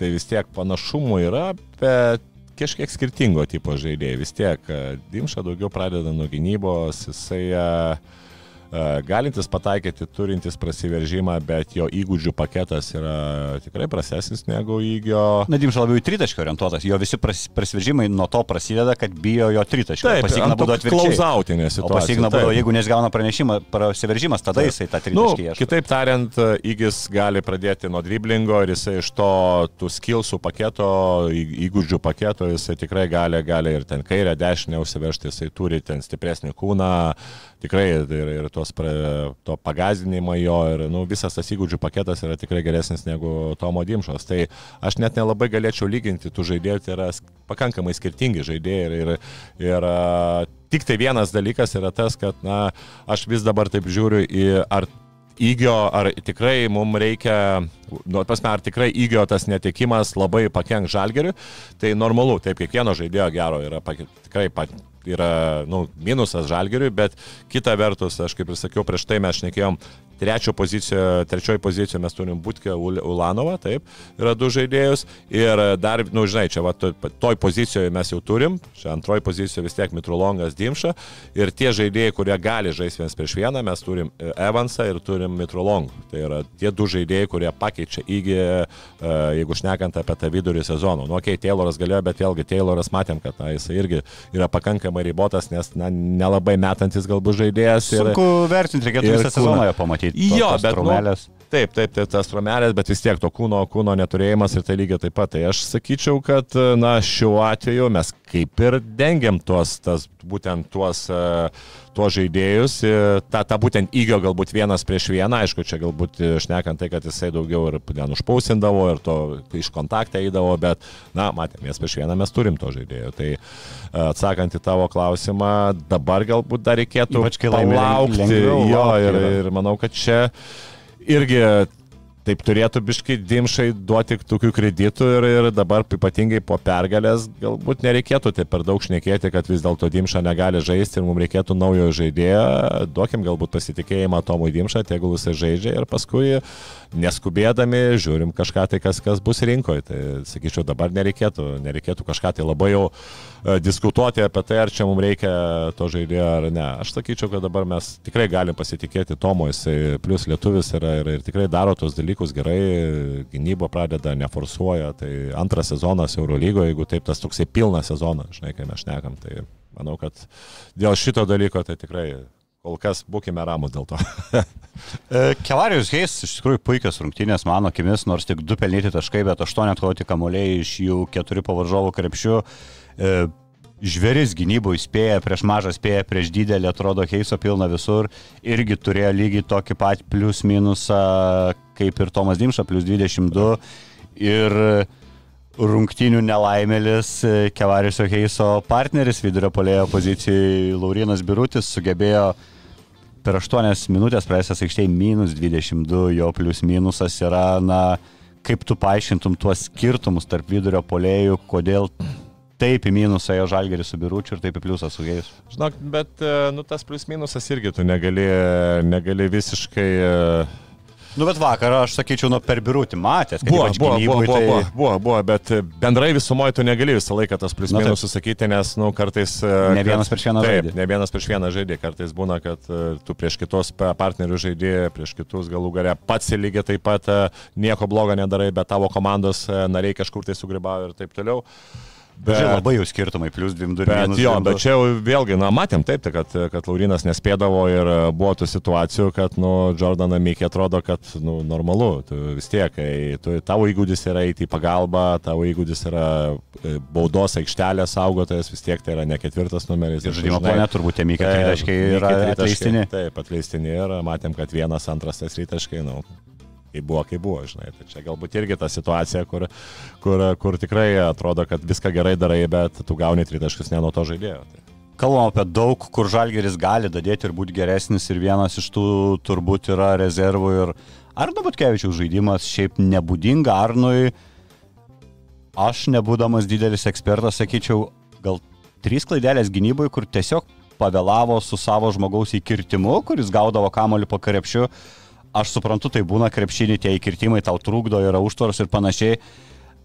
tai vis tiek panašumų yra, bet kažkiek skirtingo tipo žaidėjai. Vis tiek Dimša daugiau pradeda nuo gynybos, jisai uh, galintis pataikyti, turintis prasiveržimą, bet jo įgūdžių paketas yra tikrai prasesnis negu įgio. Nadimša labiau į tritaškį orientuotas, jo visi pras, prasiveržimai nuo to prasideda, kad bijo jo tritaškį. Taip, pasigna būdų atvirkščiai. Klausautinė situacija. Pasigna būdų, jeigu nesgauna pranešimą, prasiveržimas, tada taip. jisai tą tritaškį nu, ieško. Kitaip tariant, įgis gali pradėti nuo driblingo ir jisai iš to tų skilsų paketo, įgūdžių paketo, jisai tikrai gali, gali ir ten kairę, dešinę užsivežti, jisai turi ten stipresnį kūną, tikrai ir, ir tos to pagazdinimo jo ir nu, visas tas įgūdžių paketas yra tikrai geresnis negu Tomo Dimšos. Tai aš net nelabai galėčiau lyginti tų žaidėjų, tai yra pakankamai skirtingi žaidėjai ir, ir, ir tik tai vienas dalykas yra tas, kad na, aš vis dabar taip žiūriu į ar įgio, ar tikrai mums reikia, nu, pasme, ar tikrai įgio tas netikimas labai pakenk žalgeriu, tai normalu, taip kiekvieno žaidėjo gero yra tikrai yra nu, minusas žalgeriui, bet kita vertus, aš kaip ir sakiau, prieš tai mes šnekėjom, trečio pozicijoje, trečioji pozicijoje mes turim Butkę Ulanovą, taip, yra du žaidėjus ir dar, na, nu, žinai, čia va, toj, toj pozicijoje mes jau turim, čia antroji pozicijoje vis tiek Mitrolongas Dimša ir tie žaidėjai, kurie gali žaisti vienas prieš vieną, mes turim e, Evansą ir turim Mitrolongą. Tai yra tie du žaidėjai, kurie pakeičia įgį, e, jeigu šnekant apie tą vidurį sezoną. Nu, okei, okay, Tayloras galėjo, bet vėlgi Tayloras matėm, kad na, jis irgi yra pakankamai ribotas, nes na, nelabai metantis galbūt žaidėjas. Sunku ir, vertinti, reikėtų visą sezoną jo pamatyti Jo, bet... Nu, Taip, taip, tai tas tromelės, bet vis tiek to kūno, kūno neturėjimas ir tai lygiai taip pat. Tai aš sakyčiau, kad, na, šiuo atveju mes kaip ir dengiam tuos, tas, būtent tuos, tuos žaidėjus, tą, tą būtent įgio galbūt vienas prieš vieną, aišku, čia galbūt šnekant tai, kad jisai daugiau ir ten užpausindavo ir to iš kontaktą eidavo, bet, na, matėm, mes prieš vieną mes turim to žaidėjo. Tai atsakant į tavo klausimą, dabar galbūt dar reikėtų palaukti. Lengviau, jo, ir, ir manau, kad čia irgi taip turėtų biškai dimšai duoti tokių kreditų ir, ir dabar ypatingai po pergalės galbūt nereikėtų taip per daug šnekėti, kad vis dėlto dimša negali žaisti ir mums reikėtų naujo žaidėjo. Duokim galbūt pasitikėjimą Tomui Dimšą, tegul jisai žaidžia ir paskui neskubėdami žiūrim kažką tai, kas, kas bus rinkoje. Tai sakyčiau, dabar nereikėtų, nereikėtų kažką tai labai jau e, diskutuoti apie tai, ar čia mums reikia to žaidėjo ar ne. Aš sakyčiau, kad dabar mes tikrai galim pasitikėti Tomu, jisai plus lietuvis yra ir, ir tikrai daro tos dalykus gerai, gynybo pradeda, neforsuoja. Tai antras sezonas Eurolygoje, jeigu taip tas toksai pilnas sezonas, žinai, kai mes šnekam, tai manau, kad dėl šito dalyko tai tikrai kol kas būkime ramus dėl to. E, Kelarijus Heis iš tikrųjų puikios rungtynės mano akimis, nors tik du pelnyti taškai, bet aštuoni atkovoti kamuoliai iš jų keturi pavaržovų krepšių. E, Žveris gynybų įspėja, prieš mažą spėja, prieš didelį, atrodo, Heiso pilna visur. Irgi turėjo lygiai tokį pat plius minusą kaip ir Tomas Dimša, plus 22. Ir rungtynių nelaimėlis e, Kevariusio Heiso partneris vidurio polėjo pozicijai Laurinas Birutis sugebėjo per 8 minutės praėjęs aikštėje minus 22, jo plus minusas yra, na, kaip tu paaiškintum tuos skirtumus tarp vidurio polėjų, kodėl taip į minusą jo žalgerį su biručiu ir taip į pliusą su jais. Žinok, bet, e, nu, tas plus minusas irgi tu negali, negali visiškai... Uh Nu, bet vakar aš sakyčiau, nu, per birutį matęs, Buvo, buvo, buvo, gynyboj buvo, tai... buvo, buvo, buvo, bet bendrai visumoje tu negali visą laiką tas plius taip. minus susakyti, nes, na, nu, kartais... Ne vienas prieš vieną taip, žaidė. Ne vienas prieš vieną žaidė, kartais būna, kad e, tu prieš kitos pa- partnerių žaidė, prieš kitus galų galę pats lygiai taip pat e, nieko blogo nedarai, bet tavo komandos e, nariai kažkur tai sugribavo ir taip toliau. Bet... Žinai, labai jau skirtumai, plus 2-2 ir Bet minus jo, 2-2. bet čia jau vėlgi, na, matėm taip, tai kad, kad Laurinas nespėdavo ir e, buvo tų situacijų, kad, nu, Jordaną Mikė atrodo, kad, nu, normalu, tu vis tiek, kai tu, tavo įgūdis yra eiti į pagalbą, tavo įgūdis yra e, baudos aikštelės saugotojas, vis tiek tai yra ne ketvirtas numeris. Ir žaidimo plane turbūt tie taip, tritaškai yra atleistini. Taip, atleistini ir matėm, kad vienas, antras tas tritaškai, nu, kaip buvo, kaip buvo, žinai. Tai čia galbūt irgi ta situacija, kur, kur, kur tikrai atrodo, kad viską gerai darai, bet tu gauni tritaškus ne nuo to žaidėjo. Tai. Kalbam apie daug, kur žalgeris gali dadėti ir būti geresnis ir vienas iš tų turbūt yra rezervų ir Arno Butkevičiaus žaidimas šiaip nebūdinga Arnui. Aš nebūdamas didelis ekspertas sakyčiau, gal trys klaidelės gynyboje, kur tiesiog pavėlavo su savo žmogaus įkirtimu, kuris gaudavo kamoliu po krepšiu. Aš suprantu, tai būna krepšinį, tie įkirtimai tau trukdo, yra užtvaros ir panašiai.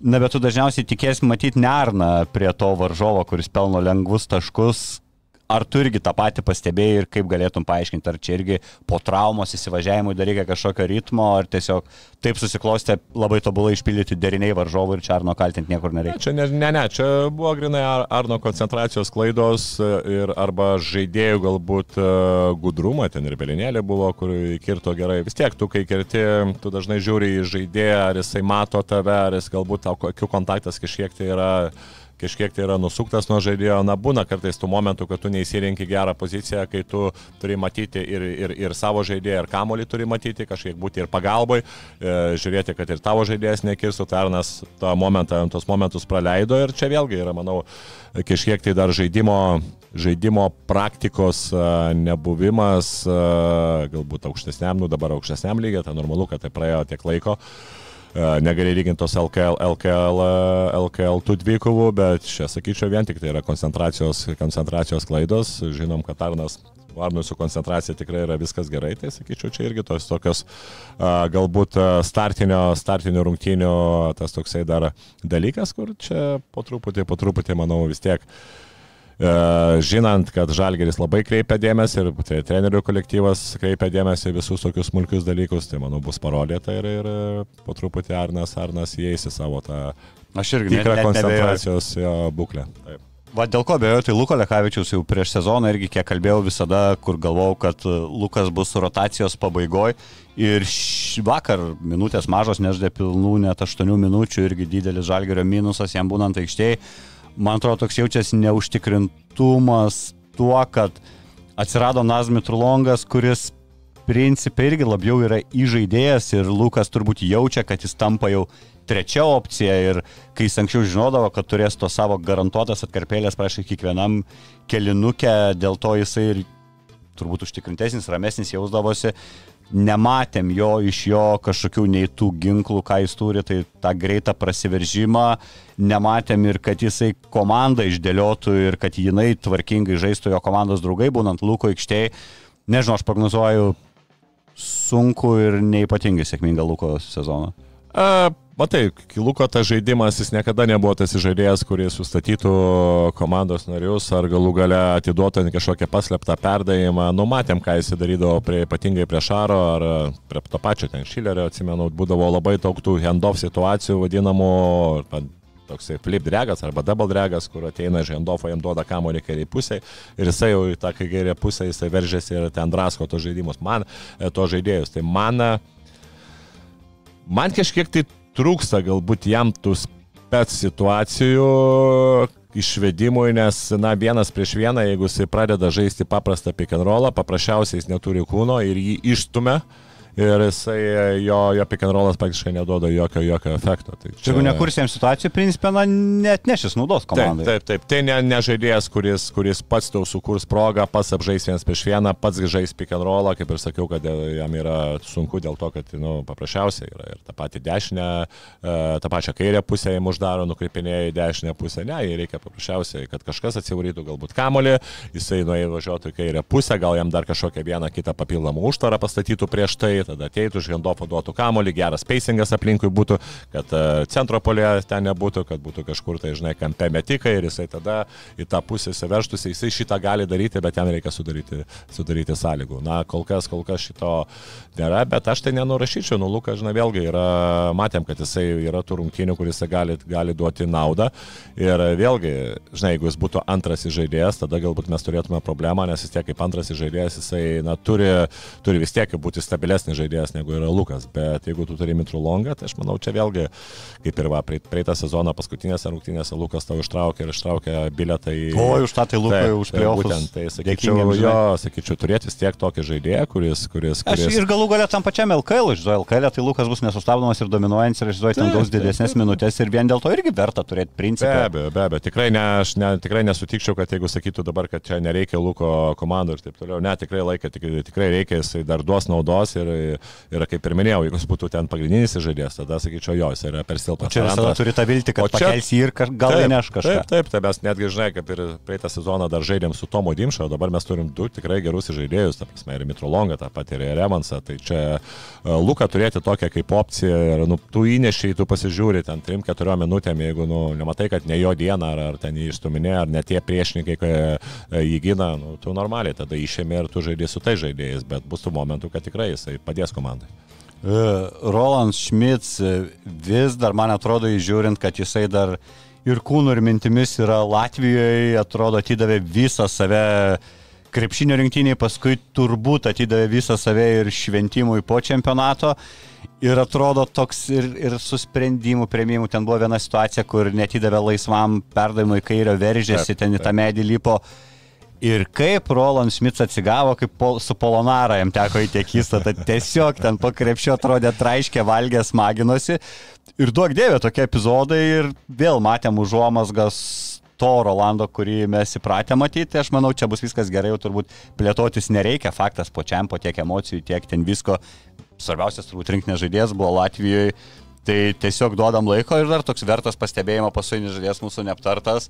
Na, bet tu dažniausiai tikėsi matyti nerną prie to varžovo, kuris pelno lengvus taškus. Ar tu irgi tą patį pastebėjai ir kaip galėtum paaiškinti, ar čia irgi po traumos įsivažiavimui dar reikia kažkokio ritmo, ar tiesiog taip susiklostė labai tobulai išpildyti deriniai varžovų ir čia Arno kaltinti niekur Ne, nereikia. čia ne, ne, ne, čia buvo grinai Ar- Arno koncentracijos klaidos e, ir arba žaidėjų galbūt e, gudrumą, ten ir belinėlė buvo, kur kirto gerai. Vis tiek tu, kai kirti, tu dažnai žiūri į žaidėją, ar jisai mato tave, ar jis galbūt tau akių kontaktas kažkiek tai yra kažkiek tai yra nusuktas nuo žaidėjo, na būna kartais tų momentų, kad tu neįsirinki gerą poziciją, kai tu turi matyti ir, ir, ir savo žaidėją, ir kamolį turi matyti, kažkiek būti ir pagalbai, e, žiūrėti, kad ir tavo žaidėjas nekirstų, tai Arnas tą momentą, tos momentus praleido ir čia vėlgi yra, manau, kažkiek tai dar žaidimo, žaidimo praktikos e, nebuvimas, e, galbūt aukštesniam, nu dabar aukštesniam lygiai, tai normalu, kad tai praėjo tiek laiko. E, Negali lyginti tos LKL, LKL, e, LKL tų dvikovų, bet čia sakyčiau vien tik tai yra koncentracijos, koncentracijos klaidos. Žinom, kad Arnas Arnui su koncentracija tikrai yra viskas gerai, tai sakyčiau, čia irgi tos tokios a, galbūt a, startinio, startinio rungtynio tas toksai dar dalykas, kur čia po truputį, po truputį, manau, vis tiek E, žinant, kad Žalgeris labai kreipia dėmesį ir tre- trenerių kolektyvas kreipia dėmesį visus tokius smulkius dalykus, tai manau bus parodyta ir, ir e, po truputį Arnas, Arnas įeis į savo tą tikrą koncentracijos jo būklę. Taip. Va dėl ko bejo, tai Luko Lekavičius jau prieš sezoną irgi kiek kalbėjau visada, kur galvojau, kad e, Lukas bus rotacijos pabaigoje. Ir vakar minutės mažos neždė pilnų net 8 minučių irgi didelis žalgerio minusas jam būnant aikštėje. Man atrodo, toks jaučiasi neužtikrintumas tuo, kad atsirado Nazmi Trulongas, kuris principai irgi labiau yra įžaidėjas ir Lukas turbūt jaučia, kad jis tampa jau trečia opcija ir kai jis anksčiau žinodavo, kad turės to savo garantuotas atkarpėlės prašai kiekvienam kelinukę, dėl to jisai ir turbūt užtikrintesnis, ramesnis jausdavosi. Nematėm jo iš jo kažkokių nei tų ginklų, ką jis turi, tai tą greitą prasiveržimą, nematėm ir kad jisai komandą išdėliotų ir kad jinai tvarkingai žaistų jo komandos draugai, būnant Luko aikštėje. Nežinau, aš prognozuoju sunku ir neipatingai sėkmingą Luko sezoną. A, matai, Kiluko tas žaidimas, jis niekada nebuvo tas žaidėjas, kuris sustatytų komandos narius ar galų gale atiduotų ant kažkokią paslėptą perdavimą. Numatėm, ką jis darydavo prie, ypatingai prie Šaro ar prie to pačio ten Šilerio, atsimenu, būdavo labai daug tų handoff situacijų vadinamų, toksai flip dragas arba double dragas, kur ateina iš handoffo, jam duoda kamuolį kairiai pusėje ir jisai jau į tą kairę pusę jisai veržiasi ir ten drasko tos žaidimus, man e, to žaidėjus. Tai man, e, man kažkiek tai trūksta galbūt jam tų spec situacijų išvedimui, nes, na, vienas prieš vieną, jeigu jisai pradeda žaisti paprastą pick and rollą, paprasčiausiai jis neturi kūno ir jį išstumia. Ir jisai, jo, jo pick and rollas praktiškai neduoda jokio, jokio efekto. Tai Čia... Jeigu nekursim situacijų, principė, na, net nešis naudos komandai. Taip, taip, taip. Tai ne, ne žaidėjas, kuris, kuris pats tau sukurs progą, pats apžais vienas prieš vieną, pats žais pick and rollą, kaip ir sakiau, kad jam yra sunku dėl to, kad, nu, paprasčiausiai yra ir tą patį dešinę, e, tą pačią kairę pusę jam uždaro, nukreipinėja į dešinę pusę. Ne, jai reikia paprasčiausiai, kad kažkas atsivarytų galbūt kamolį, jisai nuėjo važiuotų į kairę pusę, gal jam dar kažkokią vieną kitą papildomą užtvarą pastatytų prieš tai, tada ateitų iš Gendofo duotų kamolį, geras pacingas aplinkui būtų, kad e, centro polė ten nebūtų, kad būtų kažkur tai, žinai, kampe metikai ir jisai tada į tą pusę įsiverštusi, jisai šitą gali daryti, bet jam reikia sudaryti, sudaryti sąlygų. Na, kol kas, kol kas šito nėra, bet aš tai nenurašyčiau, nu, Lukas, žinai, vėlgi yra, matėm, kad jisai yra tų rungtynių, kuris gali, gali duoti naudą ir vėlgi, žinai, jeigu jis būtų antras žaidėjas, tada galbūt mes turėtume problemą, nes vis tiek kaip antras žaidėjas jisai, na, turi, turi vis tiek būti stabilesnis žaidėjas negu yra Lukas, bet jeigu tu turi Mitru Longą, tai aš manau, čia vėlgi, kaip ir va, praeitą sezoną paskutinėse rungtynėse Lukas tau ištraukė ir ištraukė bilietą į... O, už tą tai Lukai už playoffs. Būtent, tai sakyčiau, jo, sakyčiau, turėti vis tiek tokį žaidėją, kuris... kuris, kuris... Aš ir galų galę tam pačiam LKL, žinau, LKL, tai Lukas bus nesustabdomas ir dominuojantis ir žinau, ten gaus didesnės minutės ir vien dėl to irgi verta turėti principą. Be abejo, be abejo, tikrai, ne, aš ne, tikrai nesutikčiau, kad jeigu sakytų dabar, kad čia nereikia Luko komandų ir taip toliau, ne, tikrai, laika, tik, tikrai reikia, jisai dar duos naudos ir, ir kaip ir minėjau, jeigu jis būtų ten pagrindinis žaidėjas, tada sakyčiau, jo, jis yra per silpnas. Čia visada turi tą viltį, kad pakelsi ir gal įneš kažką. Taip, taip, tai mes netgi, žinai, kaip ir praeitą sezoną dar žaidėm su Tomo Dimšo, o dabar mes turim du tikrai gerus žaidėjus, ta prasme, ir Mitrolongą, tą patį ir Remansą, tai čia uh, Luką turėti tokią kaip opciją ir, nu, tu įnešiai, tu pasižiūri ten 3-4 minutėm, jeigu, nu, nematai, kad ne jo diena, ar, ar ten jį išstuminė, ar ne tie priešininkai, kai uh, jį gina, nu, tu normaliai tada išėmė ir tu žaidži su tai žaidėjais, bet bus tų momentų, kad tikrai jisai padės komandai. Roland Schmitz vis dar, man atrodo, įžiūrint, kad jisai dar ir kūnų, ir mintimis yra Latvijoje, atrodo, atidavė visą save krepšinio rinktiniai, paskui turbūt atidavė visą save ir šventimui po čempionato. Ir atrodo toks ir, ir su sprendimų prieimimu. Ten buvo viena situacija, kur netidavė laisvam perdavimui kairę veržėsi, ten į tą medį lipo. Ir kaip Roland Smith atsigavo, kaip pol, su Polonara jam teko į tiekistą, tai tiesiog ten po krepšio atrodė traiškė, valgė, smaginosi. Ir duok dievė tokie epizodai ir vėl matėm užuomasgas to Rolando, kurį mes įpratę matyti. Aš manau, čia bus viskas gerai, jau turbūt plėtotis nereikia. Faktas po čempo tiek emocijų, tiek ten visko. Svarbiausias turbūt rinkinės žaidėjas buvo Latvijoje. Tai tiesiog duodam laiko ir dar toks vertas pastebėjimo pasaulinis žaidėjas mūsų neaptartas.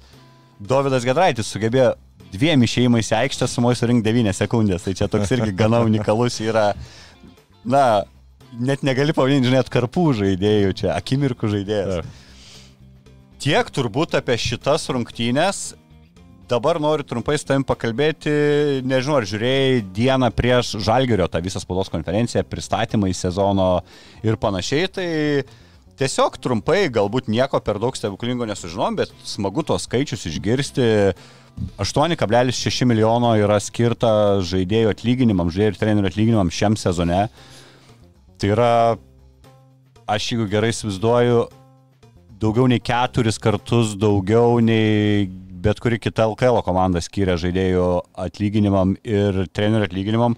Dovydas Gedraitis sugebėjo dviem išėjimais į aikštę sumoj surinkti 9 sekundės. Tai čia toks irgi gana unikalus yra, na, net negali pavadinti, žinai, karpų žaidėjų čia, akimirkų žaidėjas. Tiek turbūt apie šitas rungtynės. Dabar noriu trumpai su tavim pakalbėti, nežinau, ar žiūrėjai dieną prieš Žalgerio tą visą spaudos konferenciją, pristatymą į sezono ir panašiai. Tai tiesiog trumpai, galbūt nieko per daug stebuklingo nesužinom, bet smagu tos skaičius išgirsti. 8,6 milijono yra skirta žaidėjų atlyginimam, žaidėjų ir trenerių atlyginimam šiam sezone. Tai yra, aš jeigu gerai įsivaizduoju, daugiau nei keturis kartus daugiau nei bet kuri kita LKL komanda skiria žaidėjų atlyginimam ir trenerių atlyginimam.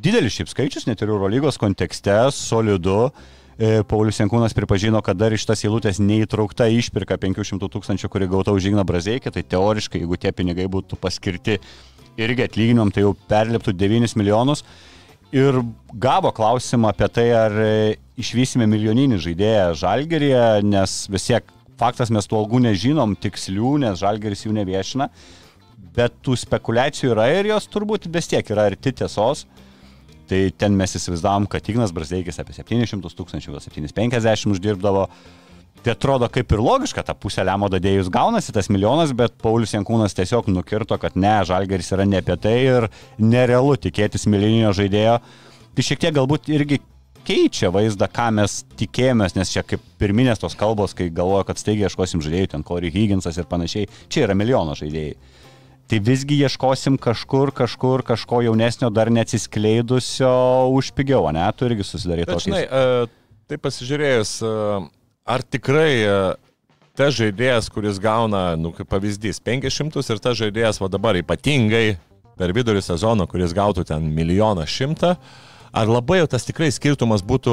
Didelis šiaip skaičius, net ir Eurolygos kontekste, solidu. E, Paulius Jankūnas pripažino, kad dar iš tas eilutės neįtraukta išpirka 500 tūkstančių, kuri gauta už Igną Brazeikį, tai teoriškai, jeigu tie pinigai būtų paskirti irgi atlyginimam, tai jau perliptų 9 milijonus. Ir gavo klausimą apie tai, ar išvysime milijoninį žaidėją Žalgeryje, nes vis tiek faktas mes tų algų nežinom tikslių, nes Žalgeris jų neviešina, bet tų spekulacijų yra ir jos turbūt vis tiek yra arti tiesos. Tai ten mes įsivaizdavom, kad Ignas Brasdeikis apie 700 tūkstančių, 750 uždirbdavo. Tai atrodo kaip ir logiška, ta pusė lemo dadėjus gaunasi tas milijonas, bet Paulius Jankūnas tiesiog nukirto, kad ne, Žalgeris yra ne apie tai ir nerealu tikėtis milijoninio žaidėjo. Tai šiek tiek galbūt irgi keičia vaizdą, ką mes tikėjomės, nes čia kaip pirminės tos kalbos, kai galvoja, kad staigiai ieškosim žaidėjų, ten Corey Higginsas ir panašiai, čia yra milijono žaidėjai. Tai visgi ieškosim kažkur, kažkur, kažko jaunesnio, dar neatsiskleidusio už pigiau, ne? Tu irgi susidarai tokį. Žinai, uh, tai pasižiūrėjus, uh, ar tikrai uh, tas žaidėjas, kuris gauna, nu, kaip pavyzdys, 500 ir tas žaidėjas, va dabar ypatingai per vidurį sezono, kuris gautų ten milijoną šimtą, Ar labai jau tas tikrai skirtumas būtų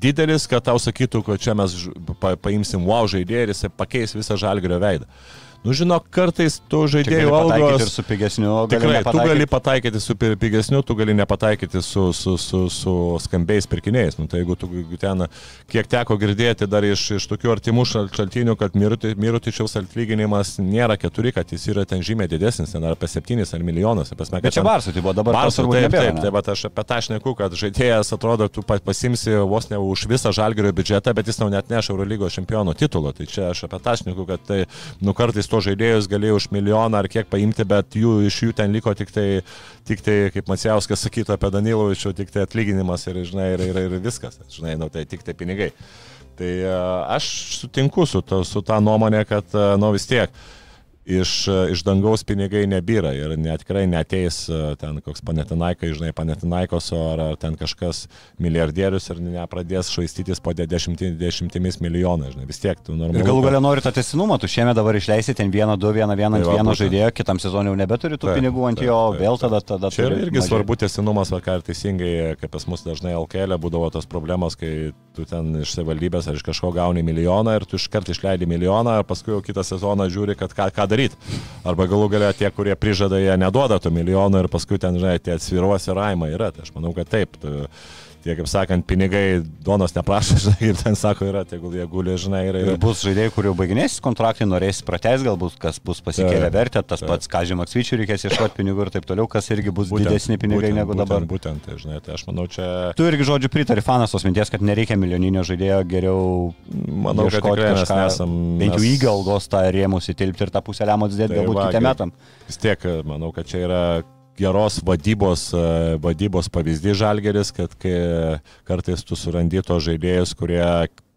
didelis, kad tau sakytų, kad čia mes pa, paimsim wow žaidėją ir jis pakeis visą žalgrio veidą? Nu, žinok, kartais tų žaidėjų algos... Ir su pigesniu. Tikrai, tu gali pataikyti su pigesniu, tu gali nepataikyti su, su, su, su skambiais pirkiniais. Nu, tai jeigu tu ten, kiek teko girdėti dar iš, iš tokių artimų šaltinių, kad Mirutičiaus atlyginimas nėra keturi, kad jis yra ten žymiai didesnis, ten ar apie septynis ar milijonus. Pasme, Bet čia Barsui, tai buvo dabar Barsui. Taip, taip, taip, taip, aš apie tą šneku, kad žaidėjas atrodo, tu pasimsi vos ne už visą žalgerio biudžetą, bet jis tau net neš Eurolygos čempiono titulo. Tai čia aš apie tą šneku, kad tai, nu kartais to žaidėjus galėjo už milijoną ar kiek paimti, bet jų, iš jų ten liko tik tai, tik tai kaip Macijauskas sakytų apie Danilovičių, tik tai atlyginimas ir, žinai, ir, ir, ir viskas, žinai, nu, tai tik tai pinigai. Tai aš sutinku su, to, su tą nuomonę, kad, nu vis tiek, uh, iš, iš dangaus pinigai nebyra ir net tikrai neteis e, ten koks panetinaikai, žinai, panetinaikos ar, ar ten kažkas milijardierius ir nepradės švaistytis po dešimti, dešimtimis milijonų, žinai, vis tiek tu normalu. Ir galų galę nori tą tesinumą, tu šiemet dabar išleisi ten vieną, du, vieną, vieną, tai va, vieno žaidėjo, kitam sezonui jau nebeturi tų taip, pinigų ant taip, jo, taip, vėl tada tada. Čia irgi mažiai. svarbu tesinumas, va, ką ir teisingai, kaip pas mus dažnai LKL būdavo tos problemos, kai tu ten iš savivaldybės ar iš kažko gauni milijoną ir tu iškart išleidi milijoną, paskui jau kitą sezoną žiūri, kad ką, ką daryti daryti. Arba galų galia tie, kurie prižada, jie neduoda tų milijonų ir paskui ten, žinai, tie atsviruosi raimai yra. Tai aš manau, kad taip. Tu, tie, kaip sakant, pinigai duonos neprašo, žinai, ir ten sako, yra, tegul jie guli, žinai, ir, ir... bus žaidėjai, kurių baiginės kontraktai, norės pratęs, galbūt kas bus pasikėlę vertę, tas taip. pats Kažį Maksvyčių reikės ieškoti pinigų ir taip toliau, kas irgi bus būtent, didesni pinigai būtent, negu būtent, dabar. Būtent, tai, žinai, tai aš manau, čia... Tu irgi žodžiu pritari fanas tos minties, kad nereikia milijoninio žaidėjo, geriau... Manau, kad tikrai mes nesam... Bent jau įgalgos tą rėmus įtilpti ir tą pusę lemos dėti tai galbūt kitą metam. Vis tiek, manau, kad čia yra geros vadybos, e, vadybos pavyzdys žalgeris, kad kartais tu surandi tos žaidėjus, kurie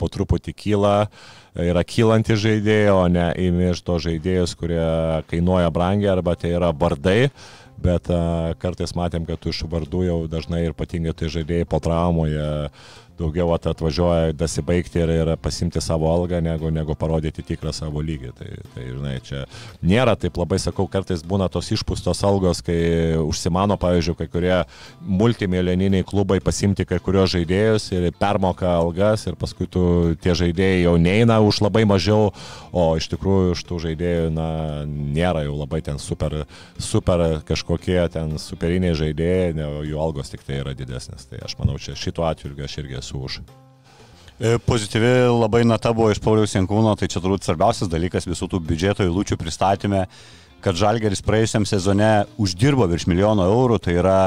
po truputį kyla, yra kylantis žaidėjai, o ne įmi iš to žaidėjus, kurie kainuoja brangiai arba tai yra bardai. Bet a, kartais matėm, kad iš vardų jau dažnai ir ypatingai tai žaidėjai po traumoje daugiau atvažiuoja dasibaigti ir, ir pasimti savo algą, negu, negu parodyti tikrą savo lygį. Tai, tai, žinai, čia nėra taip labai, sakau, kartais būna tos išpūstos algos, kai užsimano, pavyzdžiui, kai kurie multimilijoniniai klubai pasimti kai kurios žaidėjus ir permoka algas ir paskui tu, tie žaidėjai jau neina už labai mažiau, o iš tikrųjų iš tų žaidėjų na, nėra jau labai ten super, super kažkokie ten superiniai žaidėjai, jų algos tik tai yra didesnės. Tai aš manau, čia šituo atveju aš irgi esu už. E, pozityvi labai nata buvo iš Pauliaus Jankūno, tai čia turbūt svarbiausias dalykas visų tų biudžeto įlūčių pristatymė, kad Žalgeris praėjusiam sezone uždirbo virš milijono eurų, tai yra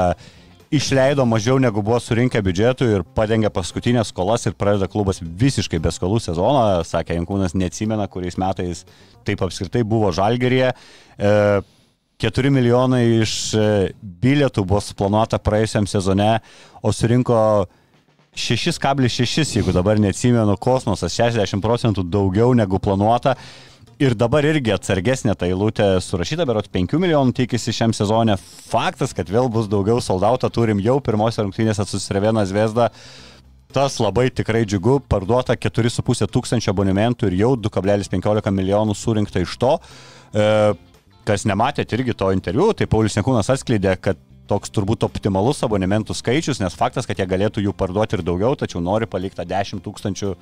išleido mažiau negu buvo surinkę biudžetų ir padengė paskutinės skolas ir pradeda klubas visiškai be skolų sezoną, sakė Jankūnas, neatsimena, kuriais metais taip apskritai buvo Žalgeryje. E, 4 milijonai iš e, bilietų buvo suplanuota praėjusiam sezone, o surinko 6,6, jeigu dabar neatsimenu, kosmosas 60 procentų daugiau negu planuota. Ir dabar irgi atsargesnė ta eilutė surašyta, berot 5 milijonų tikisi šiam sezonė. Faktas, kad vėl bus daugiau soldautą, turim jau pirmosios rungtynėse su Srevena Zvezda. Tas labai tikrai džiugu, parduota 4,5 tūkstančio abonementų ir jau 2,15 milijonų surinkta iš to. E, kas nematėte irgi to interviu, tai Paulius Nekūnas atskleidė, kad toks turbūt optimalus abonementų skaičius, nes faktas, kad jie galėtų jų parduoti ir daugiau, tačiau nori palikti 10 tūkstančių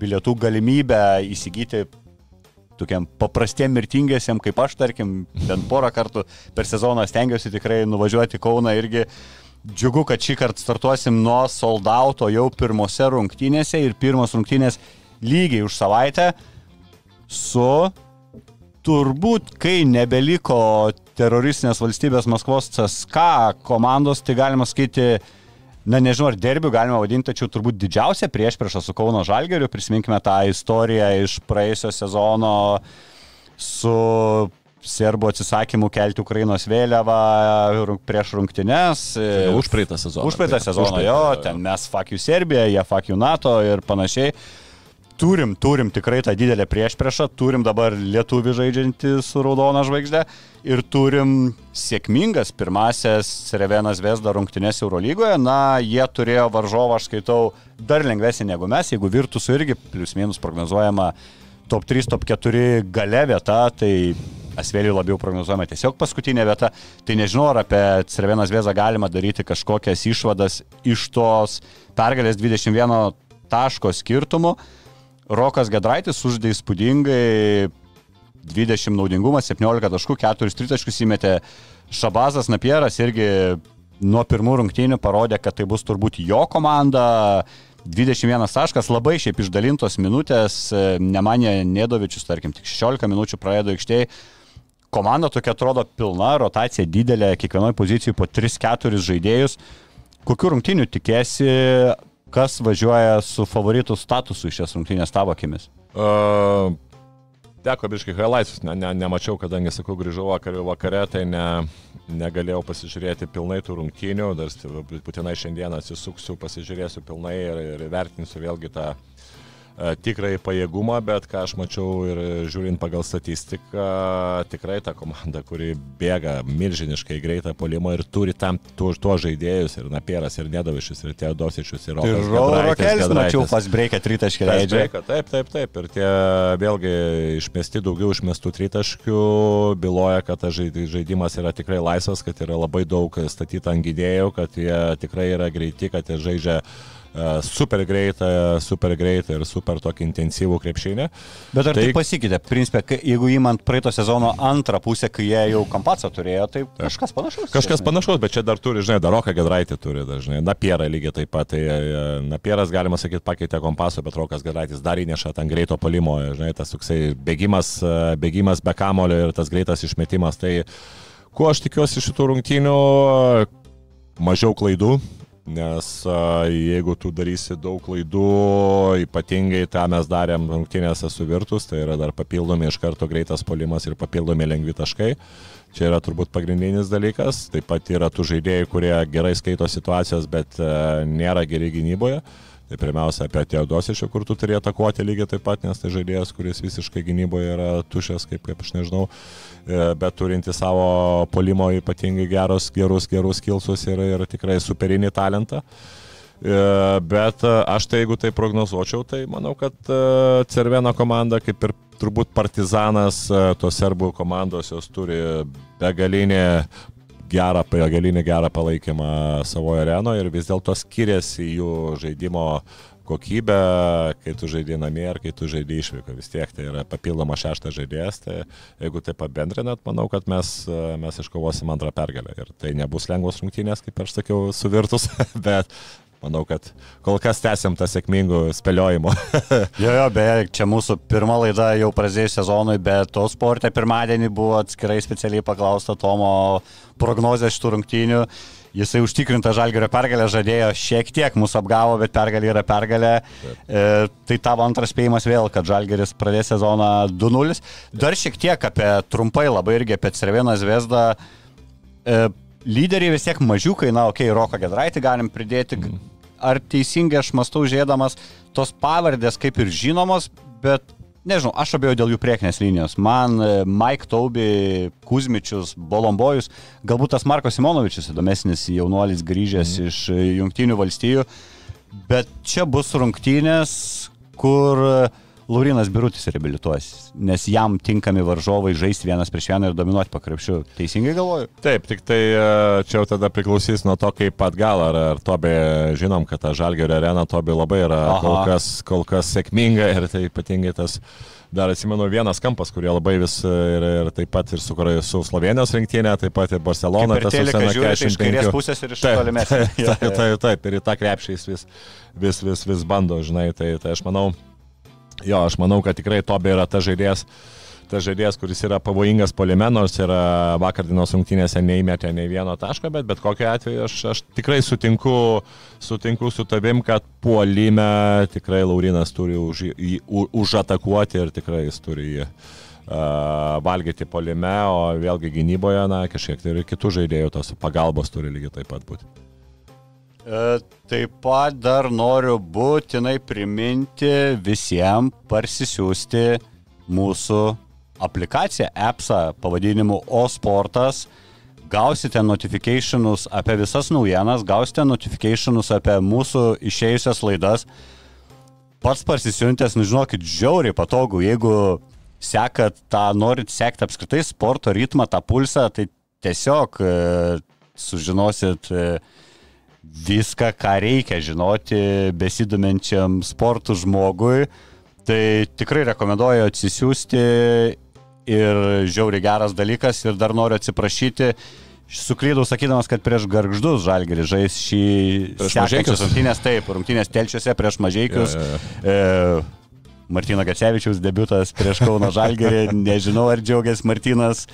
bilietų galimybę įsigyti tokiam paprastiem mirtingiesiam, kaip aš, tarkim, bent porą kartų per sezoną stengiuosi tikrai nuvažiuoti Kauną irgi. Džiugu, kad šį kartą startuosim nuo soldauto jau pirmose rungtynėse ir pirmos rungtynės lygiai už savaitę su turbūt, kai nebeliko teroristinės valstybės Maskvos CSK komandos, tai galima skaityti, na nežinau, ar derbių galima vadinti, tačiau turbūt didžiausia priešprieša su Kauno Žalgeriu. Prisiminkime tą istoriją iš praėjusio sezono su serbų atsisakymu kelti Ukrainos vėliavą prieš rungtynes. Užpraeitą sezoną. Užpraeitą sezoną, jo, ten mes fuck you Serbija, jie fuck you NATO ir panašiai turim, turim tikrai tą didelę priešpriešą, turim dabar lietuvį žaidžiantį su raudona žvaigždė ir turim sėkmingas pirmasias Revenas Vesda rungtynės Eurolygoje. Na, jie turėjo varžovą, aš skaitau, dar lengvesnį negu mes, jeigu Virtusų irgi plius minus prognozuojama top 3, top 4 gale vieta, tai Asvėliui labiau prognozuojama tiesiog paskutinė vieta. Tai nežinau, ar apie Cervenas Vėzą galima daryti kažkokias išvadas iš tos pergalės 21 taško skirtumų. Rokas Gedraitis uždė įspūdingai 20 naudingumas, 17 taškų, 4 tritaškus įmetė Šabazas Napieras irgi nuo pirmų rungtynių parodė, kad tai bus turbūt jo komanda. 21 taškas, labai šiaip išdalintos minutės, nemanė Nedovičius, tarkim, tik 16 minučių praėjo aikštėje. Komanda tokia atrodo pilna, rotacija didelė, kiekvienoje pozicijoje po 3-4 žaidėjus. Kokiu rungtiniu tikėsi, kas važiuoja su favoritų statusu iš šias rungtynės tavo akimis? Uh, teko biškai highlights, ne, ne, nemačiau, kadangi, sakau, grįžau vakar, vakare, tai ne, negalėjau pasižiūrėti pilnai tų rungtynių, dar būtinai šiandien atsisuksiu, pasižiūrėsiu pilnai ir, ir vertinsiu vėlgi tą E, tikrai pajėgumą, bet ką aš mačiau ir žiūrint pagal statistiką, tikrai ta komanda, kuri bėga milžiniškai greitą polimą ir turi tam tuos tuo žaidėjus, ir Napieras, ir Nedavišius, ir Teodosičius, ir Rokas. Ir Rokelis, mačiau, pas breikia tritaškį leidžia. Taip, taip, taip. Ir tie vėlgi išmesti daugiau išmestų tritaškių, byloja, kad tas žaidimas yra tikrai laisvas, kad yra labai daug statyta ant gydėjų, kad jie tikrai yra greiti, kad jie žaidžia E, super greitą, super greitą ir super tokį intensyvų krepšinį. Bet ar tai, tai pasikeitė? Principė, jeigu įmant praeito sezono antrą pusę, kai jie jau kampacą turėjo, tai kažkas panašaus. Kažkas panašaus, bet čia dar turi, žinai, Daroką Gedraitį turi dažnai, Napierą lygiai taip pat. Tai e, Napieras, galima sakyti, pakeitė kompasą, bet Rokas Gedraitis dar įneša ten greito palimo, žinai, tas toksai bėgimas, e, bėgimas be kamulio ir tas greitas išmetimas. Tai kuo aš tikiuosi šitų rungtynių, mažiau klaidų, Nes jeigu tu darysi daug klaidų, ypatingai tą mes darėm rungtynėse su Virtus, tai yra dar papildomi iš karto greitas polimas ir papildomi lengvi taškai. Čia yra turbūt pagrindinis dalykas. Taip pat yra tų žaidėjų, kurie gerai skaito situacijas, bet a, nėra geri gynyboje. Tai pirmiausia apie Teodosičių, kur tu turi atakuoti lygiai taip pat, nes tai žaidėjas, kuris visiškai gynyboje yra tušęs, kaip, kaip aš nežinau, e, bet turinti savo polimo ypatingai gerus, gerus, gerus kilsus ir, ir tikrai superinį talentą. E, bet aš tai jeigu tai prognozuočiau, tai manau, kad e, Cerveno komanda, kaip ir turbūt Partizanas, tos serbų komandos, jos turi begalinį gerą, galinį gerą palaikymą savo arenoje ir vis dėlto skiriasi jų žaidimo kokybė, kai tu žaidži namie ar kai tu žaidži išvyko. Vis tiek tai yra papildoma šeštas žaidėjas, tai jeigu tai pabendrinat, manau, kad mes, mes iškovosim antrą pergalę. Ir tai nebus lengvos rungtynės, kaip aš sakiau, suvirtus, bet manau, kad kol kas tęsiam tą sėkmingų spėliojimų. jo, jo, beje, čia mūsų pirma laida jau prasidėjus sezonui, bet to sportė pirmadienį buvo atskirai specialiai paklausta Tomo prognozės šitų rungtynių. Jisai užtikrintą žalgerio pergalę žadėjo šiek tiek mūsų apgavo, bet pergalė yra pergalė. E, tai tavo antras spėjimas vėl, kad žalgeris pradės sezoną 2-0. Dar šiek tiek apie trumpai labai irgi apie Cervieną Zvezdą. E, lyderiai vis tiek mažiukai, na, okei, okay, Roką Gedraitį galim pridėti. Mm ar teisingai aš mastau žiūrėdamas, tos pavardės kaip ir žinomos, bet nežinau, aš abejoju dėl jų priekinės linijos. Man e, Mike Taubi, Kuzmičius, Bolombojus, galbūt tas Marko Simonovičius įdomesnis jaunuolis grįžęs mm. iš e, Junktinių valstijų, bet čia bus rungtynės, kur uh, Laurinas Birutis reabilituosis, nes jam tinkami varžovai žaisti vienas prieš vieną ir dominuoti pakrepšiu. Teisingai galvoju? Taip, tik tai e, čia jau tada priklausys nuo to, kaip atgal, ar, ar Tobė, žinom, kad ta Žalgerio arena Tobė labai yra Aha. kol kas, kol kas sėkminga ir tai ypatingai tas dar atsimenu vienas kampas, kurie labai vis ir, ir taip pat ir su, su Slovenijos rinktinė, taip pat ir Barcelona, tas Usena 45. Iš kairės pusės ir iš tolimesnės. Taip, taip, taip, taip, ir į tą krepšį jis vis, vis, vis, vis bando, žinai, tai, tai aš manau, Jo, aš manau, kad tikrai Tobė yra ta žaidėjas, ta žaidėjas, kuris yra pavojingas polime, nors yra vakar dienos rungtynėse neįmetė nei vieno taško, bet bet kokiu atveju aš, aš tikrai sutinku, sutinku su tavim, kad puolime tikrai Laurinas turi už, jį, užatakuoti ir tikrai jis turi jį valgyti polime, o vėlgi gynyboje, na, kažkiek tai ir kitų žaidėjų tos pagalbos turi lygiai taip pat būti. E, taip pat dar noriu būtinai priminti visiems parsisiųsti mūsų aplikaciją, appsą pavadinimu O-Sportas. Gausite notifikationus apie visas naujienas, gausite notifikationus apie mūsų išėjusias laidas. Pats parsisiuntęs, nu žinokit, žiauriai patogu, jeigu sekat tą, norit sekti apskritai sporto ritmą, tą pulsą, tai tiesiog e, sužinosit e, viską, ką reikia žinoti besidomenčiam sportų žmogui. Tai tikrai rekomenduoju atsisiųsti ir žiauri geras dalykas ir dar noriu atsiprašyti. Suklydau sakydamas, kad prieš garždus žalgerį žais šį sekančias rungtynės, taip, rungtynės telčiuose prieš mažiekius. Ja, ja, ja. E, Martino Gacevičiaus debutas prieš Kauno žalgerį, nežinau ar džiaugiasi Martinas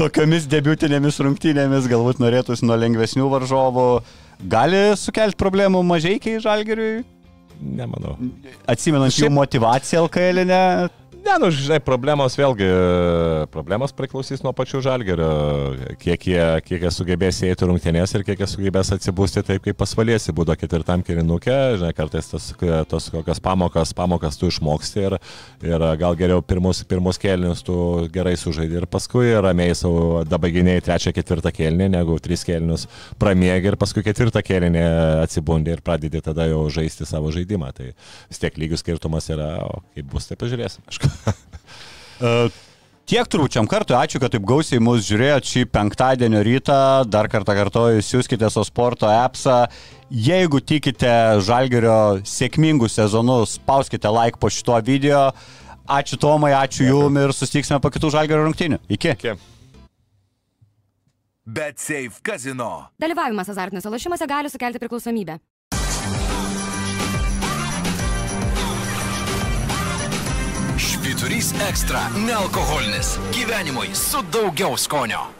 tokiomis debutinėmis rungtynėmis, galbūt norėtųsi nuo lengvesnių varžovų gali sukelti problemų mažiekiai žalgeriui? Nemanau. Atsimenant Šiaip... jų motivaciją LKL, ne? Ne, nu, žinai, problemos vėlgi, problemos priklausys nuo pačių žalgerio, kiek jie, kiek jie sugebės įeiti rungtynės ir kiek jie sugebės atsibūsti taip, kaip pasvalėsi, būdo ketvirtam kirinukė, žinai, kartais tos, tos kokias pamokas, pamokas tu išmoksti ir, ir gal geriau pirmus, pirmus kelnius tu gerai sužaidži ir paskui ramiai savo dabaginiai trečią, ketvirtą kelnį, negu tris kelnius pramiegi ir paskui ketvirtą kelnį atsibundi ir pradedi tada jau žaisti savo žaidimą. Tai vis tiek lygių skirtumas yra, o kaip bus, tai pažiūrėsim. Aišku. Uh, Tiek trūčiam kartu, ačiū, kad taip gausiai mus žiūrėjot šį penktadienio rytą. Dar kartą kartoju, siūskite so sporto appsą. Jeigu tikite Žalgerio sėkmingų sezonų, spauskite like po šito video. Ačiū Tomai, ačiū. Jum ir susitiksime po kitų Žalgerio rungtynių. Iki. Iki. Bet Safe Casino. Dalyvavimas azartiniuose lošimuose gali sukelti priklausomybę. Švyturys ekstra - nealkoholinis. Gyvenimui su daugiau skonio.